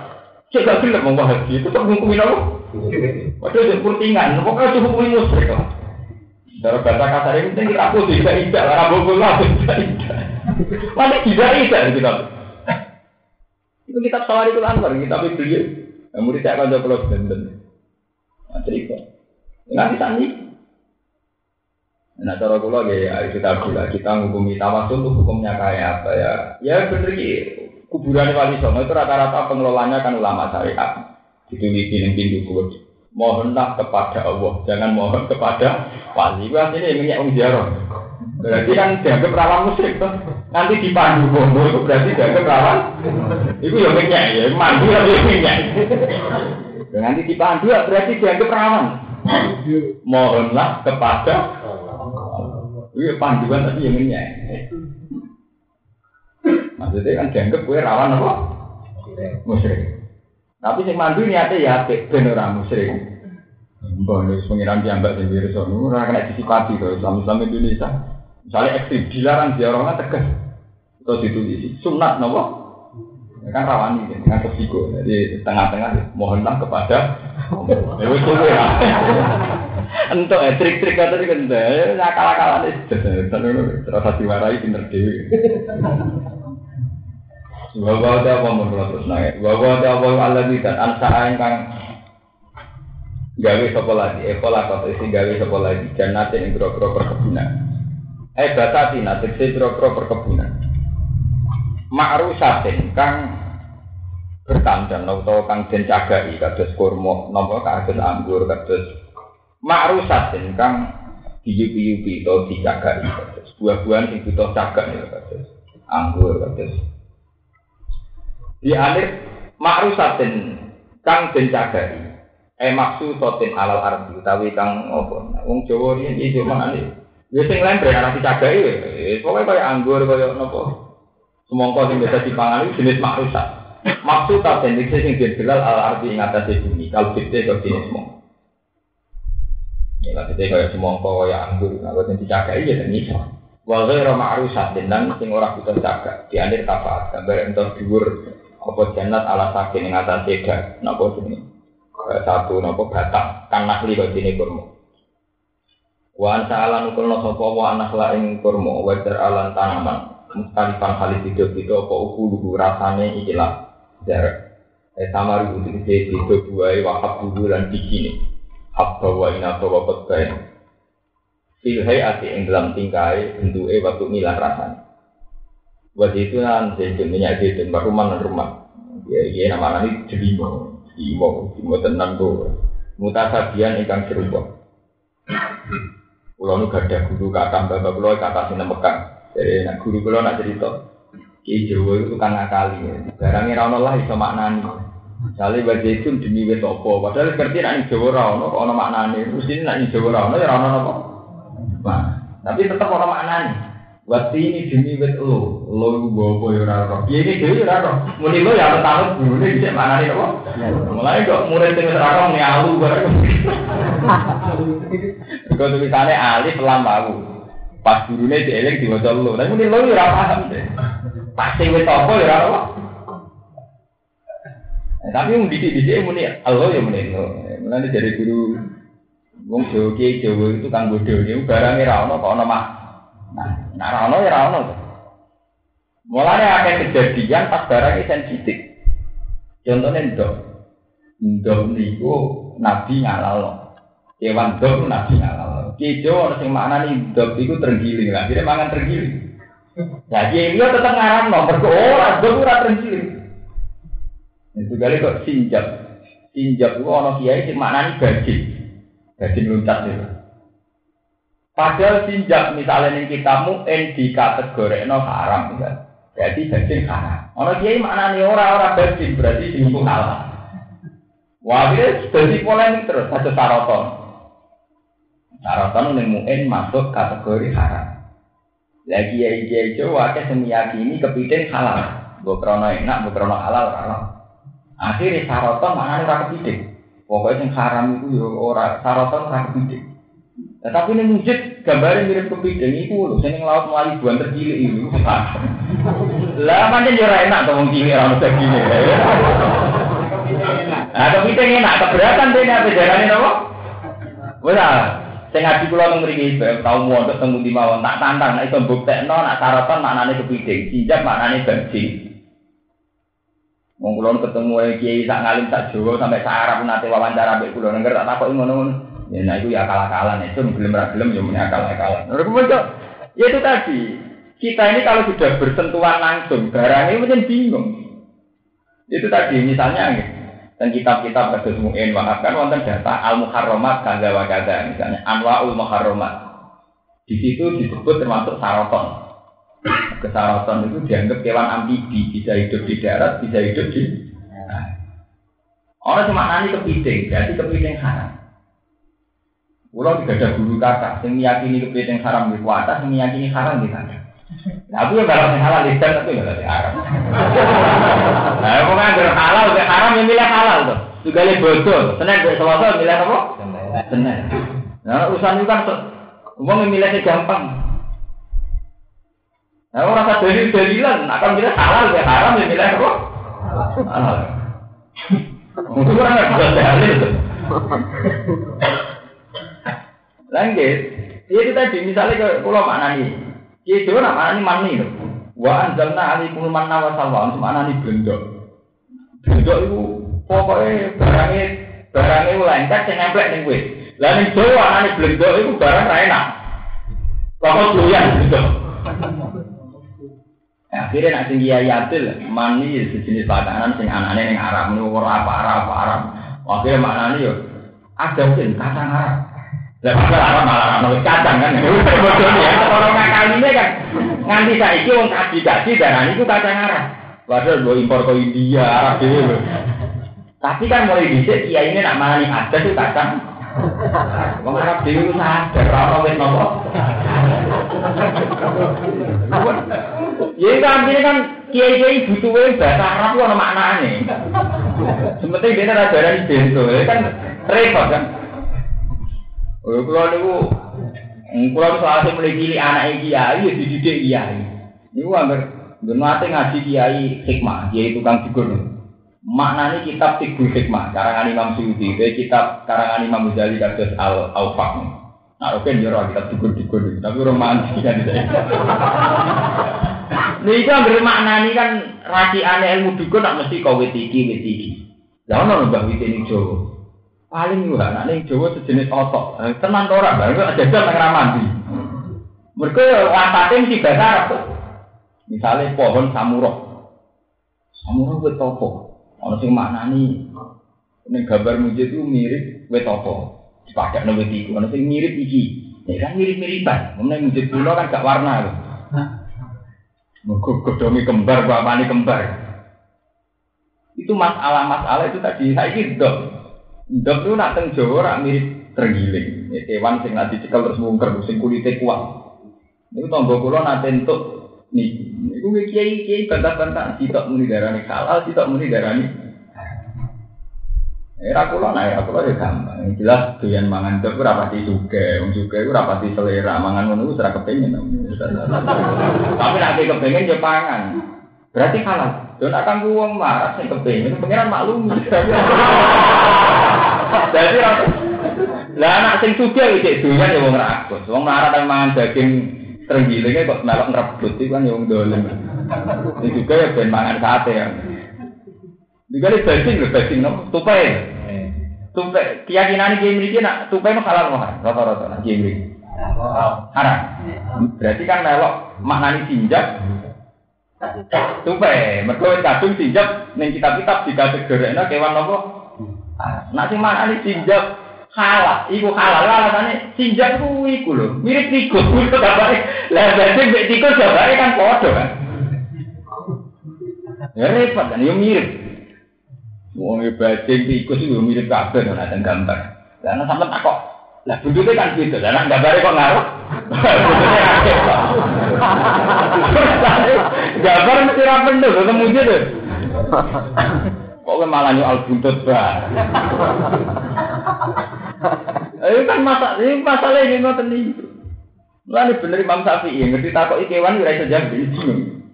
saya bilang mau haji itu tak hukumin apa? Padahal itu kurtingan, pokoknya itu hukumi musrik lah. Dari bahasa kasar ini penting aku tidak tidak, karena bogol lah tidak tidak. Mana tidak tidak itu kan? Itu kitab Sawari Anwar, kitab beliau. Yang murid saya akan jawab benden. Nah, cerita. Nggak bisa nih. Nah cara kula ya kita gula kita menghukumi tawasul itu hukumnya kayak apa ya? Ya bener kuburan wali songo itu rata-rata pengelolanya kan ulama syariat. Itu di pintu kubur. Mohonlah kepada Allah, jangan mohon kepada wali. Wah ini minyak um Berarti kan dianggap perawan musrik tuh. Nanti dipandu bondo itu berarti dianggap perawan. Itu ya minyak ya, mandu ya minyak. Nanti dipandu berarti dianggap perawan. Mohonlah kepada Iya panduan tapi yang ini Maksudnya kan dianggap gue rawan apa? Musyrik. Tapi sing mandu niatnya ya apik ben musyrik. Nek pengiran diambak sing virus ora kena disipati to Islam-Islam Indonesia. Misalnya ekstrim dilarang dia orang tegas. Terus itu sunat nopo? Ya kan rawani kan dengan resiko. Jadi tengah-tengah mohonlah kepada Ya wis kowe ya. (laughs) Entuk ya trik-trik kata iki kan akal-akalan itu. Terus diwarai pinter dhewe. Bahwa ada apa menurut terus naik. Bahwa ada apa Allah di dan ansa kang gawe sapa lagi. Eko lah kata isi gawe sapa lagi. Jannate ing boro perkebunan. Eh batati nanti si boro perkebunan. Ma'rusatin kang bertandang atau kang den cagai kados kurma napa kados anggur kados ma'rusatin kang diyupi-yupi atau dicagai kados buah-buahan sing butuh cagak ya kados anggur kados di akhir ma'rusatin kang den cagai eh maksud sotin alal ardi utawi kang apa wong Jawa riyen iki manane Ya sing lain bre arep dicagai ya pokoke kaya anggur kaya napa semongko sing biasa dipangan jenis makrusat Maksud tak diksi sing dilal al arti atas bumi. Kalau kita ke sini semua. Ya lah kita kayak semongko kayak anggur. Nah kalau yang dicakai ya dan bisa. Walau rama arusat dan sing ora kita jaga. Di akhir tafaat gambar entar dhuwur apa jannat ala sakin ing atas seda. Napa sini? Satu napa batang kan nakli kok sini kurma. Wa anta ala nukul no sapa wa anak la ing kurma wa alan tanaman Mustalifan kali hidup itu apa ukulu rasanya ikilah jarak. Eh sama ribu itu itu buai wakaf dulu dan bikini. Hak bawa ina bawa petbain. Filhai ati ing dalam tingkai bentuke waktu milah rasanya. Buat itu kan zaitun minyak zaitun baru mana rumah. Ya iya nama ini jelimo, jelimo, jelimo tenang tuh. Mutasabian ingkang serupa. Kulo nu gadah guru kata bapak kulo kata sing Mekah. Jadi nak guru kulo nak cerita Ki Jawa itu tukang ngakali. Barangnya ra ono lah iso maknani. Misalnya baca itu demi apa, padahal ngerti nak Jawa ra ono kok ono maknane. Mesti nak Jawa ra ono ya ono apa. Nah, tapi tetap ono maknane. Wati ini demi wit lo, lo iku bobo ya ora ora. Piye iki dhewe ora ora. Muni lo ya tahu gurune bisa maknane apa? Mulai kok murid sing ora ora muni alu bareng. (laughs) Kok tulisane alif lam aku. Pas gurune dieling diwaca lo. Tapi muni lo ya ora paham deh. Pasti wis apa ya ora apa. Tapi yang didik-didik muni Allah ya muni lo. Mulane dari guru wong Jawa Kiai Jawa itu kang bodoh ya barangnya ra ono kok ono mah. Nah, nah ono ya ra ono. Mulane akeh kejadian pas barangnya sensitif. Contohnya ndok. Ndok niku Nabi ngalal. Kewan ndok Nabi ngalal. Kiai Jawa ono sing maknane ndok iku tergiling lah. Jadi mangan tergiling. Nah, Kiai dia tetap ngarang no, mergo ora ndok ora tergiling. Itu kali kok sinjak. Sinjak itu ono kiai sing maknani gaji. Gaji luncat itu. Padahal sinjak misalnya kita mu'in di kategori no haram kan. Berarti gaji haram. Ono kiai maknani ora ora gaji berarti sing halal. Wah, ini jadi polemik terus satu saroton. Saroton ning mu'in masuk kategori haram. Lagi ya kiai Jawa akeh sing meyakini kepiting halal. Mbok krono enak, mbok krono halal. Akhirnya saroton mana ora kepiting. Pokoknya yang haram itu ya ora saroton ora kepiting. Tetapi ini wujud gambarnya mirip kepiting itu loh. Saya laut melayu buan tercilik ini. Lah mana jora enak tuh wong cilik ora mesti gini. Nah kepiting enak keberatan dene apa jarane napa? Wes Sing ngaji kula nang mriki tau mondok teng ndi mawon tak tantang nek iso mbuktekno nak saroton maknane kepiting, jinjak maknane bajing. Wong kula ketemu kiai sak ngalim sak Jawa sampai sak Arab nate wawancara mbek kula nengger tak takoki ngono-ngono. Ya nah itu ya akal-akalan itu gelem ra gelem ya muni akal-akalan. Ya itu tadi. Kita ini kalau sudah bersentuhan langsung barang ini mungkin bingung. Itu tadi misalnya dan kitab-kitab kados mu'in maafkan wonten data al muharramat kaza wa kaza misalnya anwaul muharramat. Di situ disebut termasuk saroton. Kesarasan itu dianggap kewan amfibi, bisa hidup di darat, bisa hidup di. Orang cuma nani kepiting, berarti kepiting haram. Pulau tidak ada guru kata, yang meyakini kepiting haram di kuasa, yang meyakini haram di sana. Nah, aku yang kalau halal di sana, tapi nggak haram. Nah, aku kan halal, haram yang milih halal tuh. Juga lebih bodoh, senin selasa milih apa? Senin. Nah, urusan itu kan, uang milihnya gampang. Nah, orang rasa dari dalilan, akan kita halal ya haram ya milih apa? Halal. Mungkin orang nggak bisa dalil. Lanjut, ya itu tadi misalnya ke pulau nih? Ya itu nak mana nih mani loh. Wa anjalna alaikum manna wa salwa, mana nih bendok. Bendok itu pokoknya barangnya barangnya lengket yang nempel ning kowe. Lah ning Jawa anane blendok itu barang ra enak. Kok doyan bendok. Nah, akhirnya nak tinggi ayatil mani sejenis makanan sing anane yang Arab ora Arab. Akhirnya maknane yo ada sing kacang Arab. Lah padahal Arab malah ana kacang kan. (laughs) Bodohnya ya orang ngakal ini kan nganti saiki wong kaji-kaji darani itu kacang Arab. Padahal gue impor ke India, Arab dhewe. Tapi kan mulai dhisik iya ini nak manani ada itu kacang. Wong Arab dhewe ku sadar ora wis nopo. Ya itu artinya kan kiai-kiai butuh bahasa Arab itu ada maknanya. Sementing dia ada darah bento, kan repot kan. Oh, kalau niku kalau soal mulai cilik anak kiai ya dididik kiai. Niku anggar ngerti ngaji kiai hikmah, kiai tukang figur. Maknanya kitab figur hikmah, karangan Imam Suyuti, kitab karangan Imam Ghazali kados Al Aufaq. Nah, oke, okay, jero kita figur-figur, tapi romantis (laughs) kan Niku anggere maknani kan ane ilmu dukun nak mesti kau wit iki wit iki. Lah ono mbah wit ning Jawa. Paling yo anak ning Jawa sejenis otok. Eh, tenan ora, baru jajal nang ramandi. Mereka wasate mesti bahasa Arab. Misalnya pohon samurok. Samurok wit apa? Ono sing maknani ning gambar mujid itu mirip wit apa? Dipakai wit iku. Ono sing mirip iki. Ya kan mirip-miripan. Kemudian mujid kuno kan gak warna. Mergo godhonge kembar, bapakne kembar. Itu masalah-masalah itu tadi saya dok. Dok itu nak teng Jawa ora mirip tergiling. Ya, kewan sing nanti dicekal terus mungker, sing kulite kuat. Niku tangga kula nate entuk nih. Niku kiai kiai bantah-bantah sitok muni darani halal, sitok muni darani Era kula nah era kula ya gampang. Jelas doyan mangan dok ora pati suge, wong suge ora pati selera, mangan ngono wis ora kepengin. Tapi nek kepengin ya pangan. Berarti halal. Yo nek kanggo wong marah sing kepengin pengiran maklum. Jadi lah anak sing suge iki doyan ya wong rakus. Wong marah kan mangan daging Terenggilinge kok melok ngerebut itu kan yang dolen. Ini juga ya ben mangan sate ya. Ini kali bajing lho, bajing no, tupai. Tupai, keyakinan ini mriki nak tupai no halal mahal, rata-rata nak kiai Haram. Berarti kan melok maknani tinjak. Tupai, mergo kadung tinjak ning kitab-kitab dikategorikno kewan apa? Nak sing maknani tinjak halal, iku halal alasannya sinjak ku iku lho, mirip tikus, (laughs) itu gambare. Lah berarti mbek tikus gambare kan padha kan. Ya repot kan, yo mirip. Wong e bajing tikus itu mirip kabeh ora ada gambar. Lah ana sampean takok, lah bentuknya kan gitu, lah nek kok ngaruh. (laughs) Gambar mesti ra penuh, ketemu gitu. Kok malah al buntut bah. (laughs) Ayo kan masa ini masalah ini ngoten iki. Lalu bener Imam Syafi'i ngerti takok ikewan ora iso jawab bingung.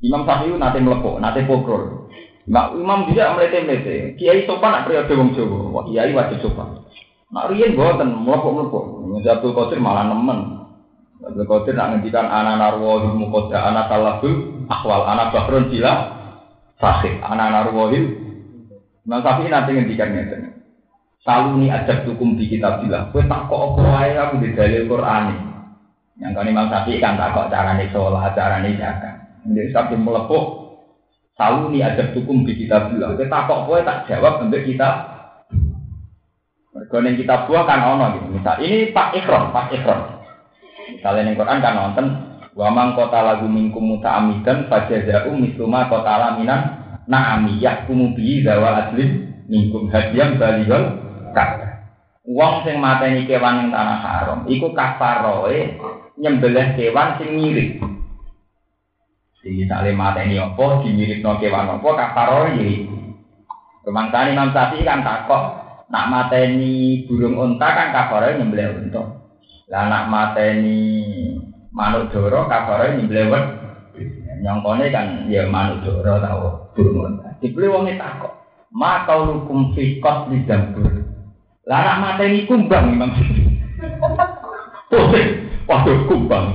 Imam Syafi'i nate mlebu, nate pokrol. Mak Imam dia mlete-mlete. Kiai sopan nak periode wong Jawa. Wah, kiai wajib sopan. Nak riyen mboten mlebu-mlebu. Abdul Qadir malah nemen. Abdul Qadir nak ngendikan ana narwa ilmu qada ana talabul akwal ana bahrun sila sahih ana narwa Imam Syafi'i nate ngendikan ngeten. Saluni ajak tukum di kitab bilang, kue tak kok apa wae aku di dalil Quran Yang kau Imam Syafi'i kan tak kok carane sholat, carane jaga. Jadi sampai melepuk, saluni ajak tukum di kitab bilang, kue tak kok kue tak jawab untuk kita. Yang kita buah kan ono gitu. Misal ini Pak Ikhram, Pak Ikhram. Misalnya yang Quran kan nonton, Wamang kota lagu mingkum muta amidan fajazau misluma kota laminan na'amiyah kumubi dawa adlin mingkum hadiam balighal Ka'bah. Wong sing mateni kewan ing tanah haram iku kafaroe nyembelih kewan sing mirip. Jadi misalnya mateni apa, dimiripno kewan apa, kafaroe iki. Kemangsane Imam Syafi'i kan takok, nak mateni burung unta kan kafaroe nyembelih unta. Lah nak mateni manuk doro kafaroe nyembelih wet. Nyongkone kan ya manuk doro tau burung unta. Dibeli wong takok, "Ma kaulukum fi qatli dambur?" Lah mata ini kumbang Imam Pusing. Waduh kumbang.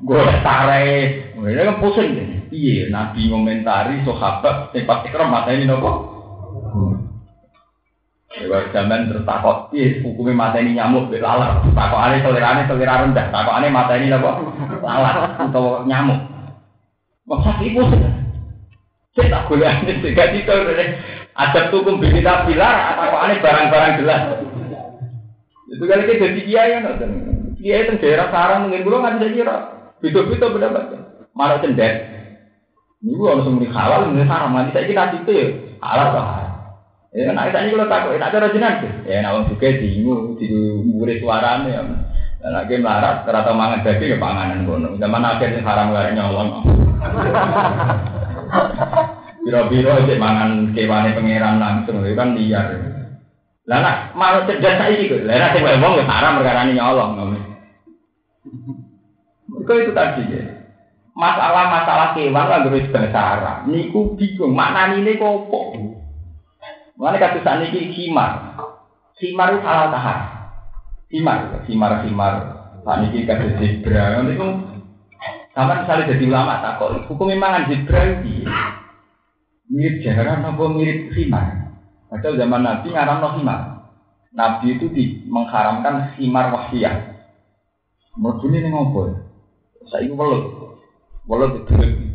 Gue tarai. Ini kan pusing. Iya, Nabi ngomentari sahabat yang pasti kerem mata ini nopo. Lewat zaman terus iya hukumnya mata ini nyamuk, lalat. Takut aneh selera rendah. Aneh mata ini nopo lalat atau nyamuk. Maksud ibu saya tak boleh tidak itu. Ada kita bilang atau aneh barang-barang jelas. Itu kali kita jadi kiai kan, kiai itu daerah sarang mungkin belum nggak bisa kira. Itu-itu pendapat. Malah cendet. Ini gua harus muni halal, muni haram. Nanti saya kita itu ya halal kah? Ya, nah ini kalau takut, tak ada jenang Ya, nah juga bingung, di murid suaranya. Dan lagi melarat, ternyata mangan daging ya panganan kono. Zaman akhirnya haram gak nyolong. Biro-biro cek mangan kewane pangeran langsung itu kan liar. Lah nak mau cerdas saiki kok. Lah nek sing wong ya haram perkara nyolong ngomong. Kok itu tadi ya. Masalah-masalah kewan lah harus bahasa Arab. Niku bingung maknane ini kok opo. Mulane kados sakniki khimar. Khimar itu salah tahar. Khimar, khimar, khimar. Sakniki kados zebra. Niku Sama misalnya jadi ulama takut, hukum mangan Jibril mirip jaran apa mirip khimar. Padahal zaman Nabi ngaram khimar. Nabi itu di, mengharamkan khimar wahsiyah. Menurut ini ngopo? Saya itu welut, welut itu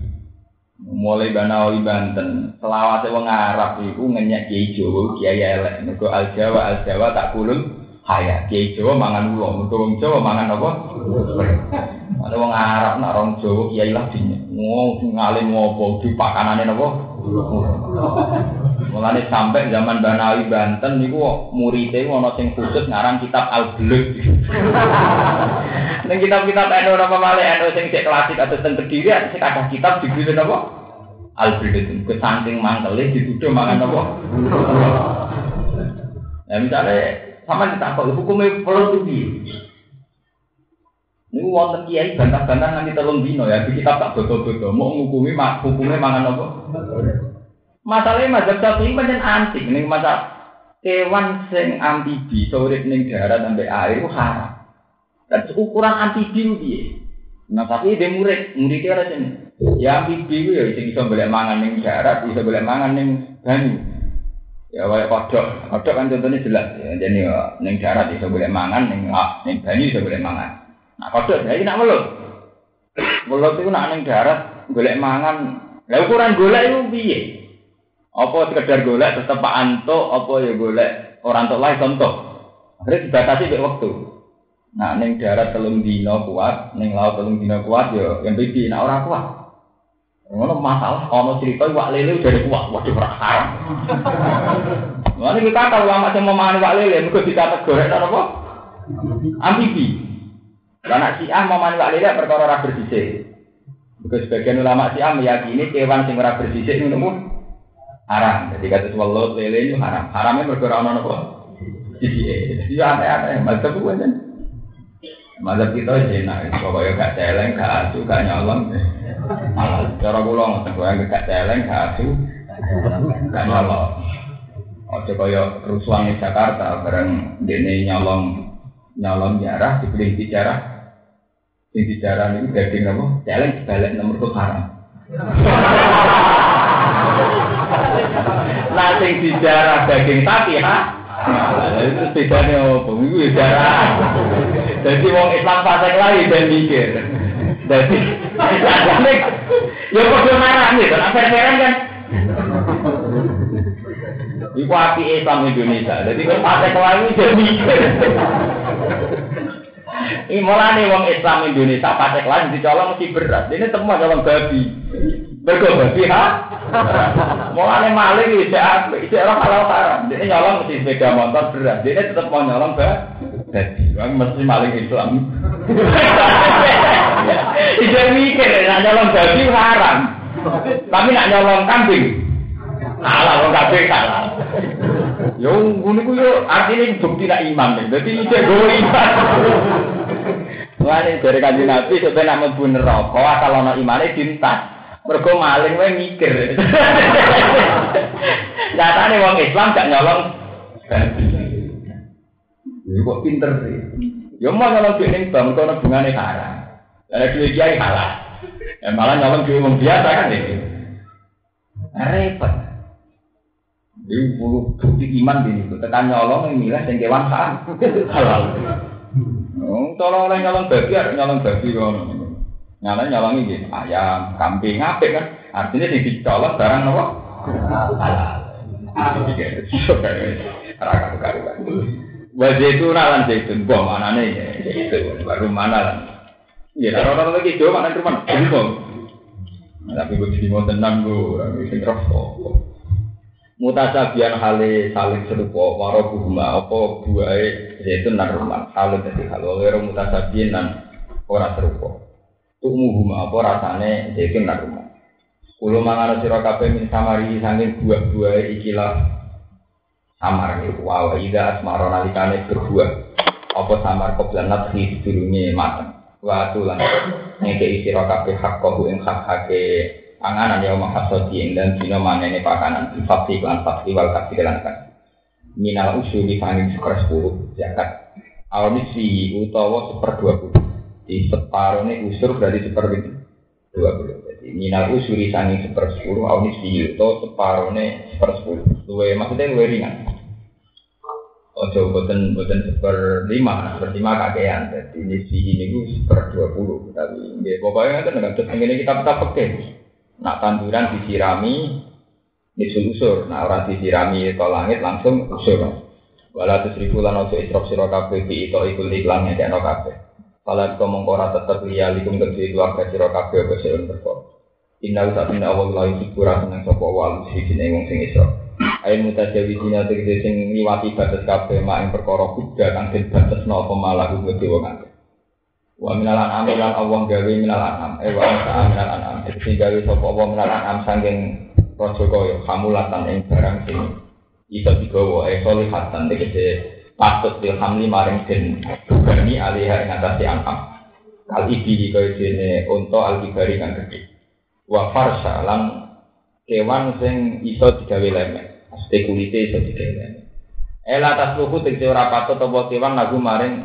mulai Banawi Banten. Selawat wong Arab itu ngenyak Kiai Jawa Kiai elek. Mergo al Jawa al Jawa tak kulun haya Kiai Jawa mangan ulo mergo wong Jawa mangan apa? Ada wong Arab nak orang Jawa Kiai lah dinya ngomong ngalim ngopo di pakanane napa Mulane sampai zaman Banawi Banten niku muridé ana sing khusus ngarang kitab Al-Bulugh. Ning kitab-kitab eno apa malih eno sing cek klasik atau teng Kediri sing ada kitab dibeli napa? Al-Bulugh. Ke saking mangkele dituduh mangan napa? Ya misalnya sama ditakok hukumnya perlu piye? Niku wonten kiai bantah-bantah nganti telung dino ya, di kitab tak bodo-bodo, mau ngukumi hukumnya mangan apa? Masalahnya mazhab Syafi'i pancen antik ning masa kewan sing amfibi urip ning darat sampai air itu haram. Dan ukuran amfibi piye? Nah tapi dia murid, muridnya ora sini. Ya amfibi ku ya sing iso golek mangan ning darat, iso golek mangan ning banyu. Ya kayak kodok, kodok kan contohnya jelas ya. Jadi ya, ning darat iso golek mangan, ning ning banyu iso golek mangan. Nah kodok saya nak melut. Melut itu nak ning darat golek mangan. Lah ukuran golek itu piye? Apa sekedar golek tetep Pak Anto, apa ya golek orang tua lain contoh. Akhirnya dibatasi ke waktu. Nah, neng darat telung dino kuat, neng laut telung dino kuat ya yang bibi nak orang kuat. Ngono masalah ono cerita wak lele udah kuat, waduh ora haram. Mana kita tahu sing mau mangan wak lele, mergo dikata gorek apa? Amfibi. Nak si mau mangan wak lele perkara ora bersisik. Mergo sebagian ulama si meyakini kewan sing ora bersisik ngono haram. Jadi kata welut lele itu haram. Haramnya berkurang ono nopo. Jadi aneh-aneh. Mazhab gue kan. Mazhab kita jenak. Pokoknya gak celeng, gak asu, gak nyolong. Cara kula ngoten kowe gak celeng, gak asu, gak nyolong. Ojo kaya di Jakarta bareng dene nyolong nyolong jarah dibeli di jarah. (laughs) Sing di jarah niku daging apa? Celeng dibalik nomor tuh haram. Nah dijarah daging sapi ha. Itu bedanya apa? Itu jarah. Jadi wong Islam fasik lagi dan mikir. Jadi (laughs) ya kode marah nih, kan fair-fairan kan. Iku api Islam Indonesia. Jadi kan fasik lagi dan mikir. Ini nih wong Islam Indonesia fasik lagi dicolong mesti berat. Ini semua colong babi. Mergo babi ha. Mulane maling iki apik, cek ora halal haram. Dene nyolong mesti sepeda motor berat. Dene tetep mau nyolong babi. Wong mesti maling Islam. Ijo mikir nek nyolong babi haram. Tapi nak nyolong kambing halal wong kabeh halal. Yo ngono ku yo artine bukti nak iman. Dadi ijek gowo iman. Mulane dari kanjeng Nabi sampai nak mlebu neraka asal ana imane dintas. Mergo maling wae mikir. Nyatane wong Islam gak nyolong Ya kok pinter sih. Ya mau nyolong duit ning bank kono bungane haram. Lah duit kiai halal. Ya malah nyolong duit wong biasa kan iki. Repot. Ini bulu bukti iman di situ. Tekan nyolong yang milah yang kewan halal. Tolong oleh nyolong babi, nyolong babi kono. Nyala nyolongi gitu, ayam, kambing, ngapik kan? Artinya di dicolok barang apa? Halal. Raka karuan. Wajah itu nalan zaitun, bom anane ya, itu baru mana lah. Ya, orang-orang lagi jauh mana jadi bom. Tapi gue jadi mau tenang gue, orang itu rokok. Mutasabian hale saling serupa waro buhuma apa buahe zaitun nan rumah halun dadi hal wero mutasabian nan ora serupa Tumuhum apa rasane nak rumah. Kulo mangan sira kabeh min samari saking buah-buah ikilah samar niku wa ida asmara nalikane berbuah. Apa samar koblan nadhi sedurunge mateng. Wa tulan ngeke sira kabeh hak kau ing hak hake panganan ya mahasodi ing dan dina manene pakanan infati lan fakti wal kasih lan kan. Minal usuli sanging sekeras sepuluh zakat. Awal misi utawa seperdua puluh di separuh ini usur berarti seperti dua puluh. Jadi minal usuri sanging sepersepuluh, awnis biyu itu separuhnya sepersepuluh. Luwe maksudnya luwe ringan. Ojo boten boten seper lima, seper lima kakean. Jadi ini si ini gue seper dua puluh. Tapi ya, pokoknya kan dengan terus ini kita kita pakai. Nak tanduran disirami, nisul usur. Nah orang disirami ke langit langsung usur. Walau tuh seribu lan ojo isrok siro kafe di itu ikut iklannya di kafe. Kalau kau mengkora tetap liya likum kedua keluarga siro kafe ke seun berkor. Inna saat ini awal lagi hiburan seneng sopo wal sisi sini wong sing isrok. Ayo mutajawizina tegese sing liwati batas kabeh mak ing perkara kuda kang den batasno apa malah kudu dewa. Wa minal an'am lan Allah gawe minal an'am. Eh wa minal minal an'am. Tegese gawe sapa Allah minal an'am saking raja kaya kamulatan ing barang sing iso digawa eh solihatan tegese patut dilhamli maring den bani alihah ing atase an'am. Kal iki kaya dene unta al-kibari kang gedhe wa farsa lan kewan sing iso digawe lemek mesti kulite iso digawe lemek ela tasluhu tegese ora patut apa kewan lagu maring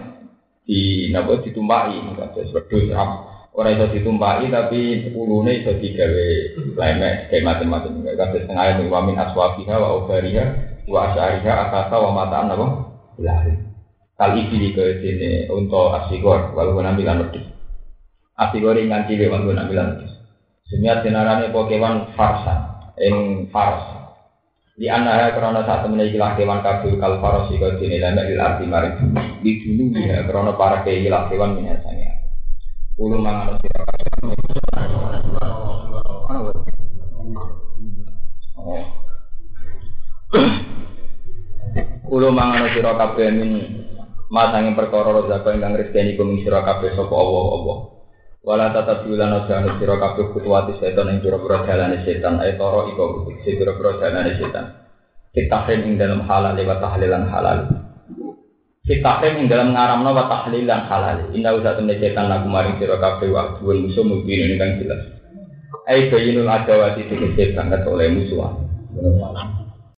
di napa ditumpaki kados wedhus ora iso ditumpaki tapi ulune iso digawe lemek kayak macam-macam. Kados tengah ayat wa min aswafiha wa ubariha wa asyariha akasa wa mataan apa? Lari kali iki ke sini untuk asigor walau nampilan wedhus asigor ingan cilik walau nampilan wedhus Demiat dinarani po kewan farsa, ing fars. Di antara karena saat temen iki kewan kabul kal faros iku dinilai mek arti mari di dulu ya karena para lah kewan minyasanya. Ulu mangan sira Kulo mangan sira kabeh min masange perkara rezeki ingkang rezeki kum sira kabeh sapa Allah Allah. Wala tata biulan aja anu sira kabeh kutuwati setan ing pira-pira dalane setan ae toro iku sing pira-pira dalane setan. Kitahrim ing dalam halal wa tahlilan halal. Kitahrim ing dalam ngaramno wa tahlilan halal. Inna usa temne setan lagu maring sira kabeh wa duwe musuh mungkin ini kan jelas. Ai bayinul adawati tegese banget oleh musuh.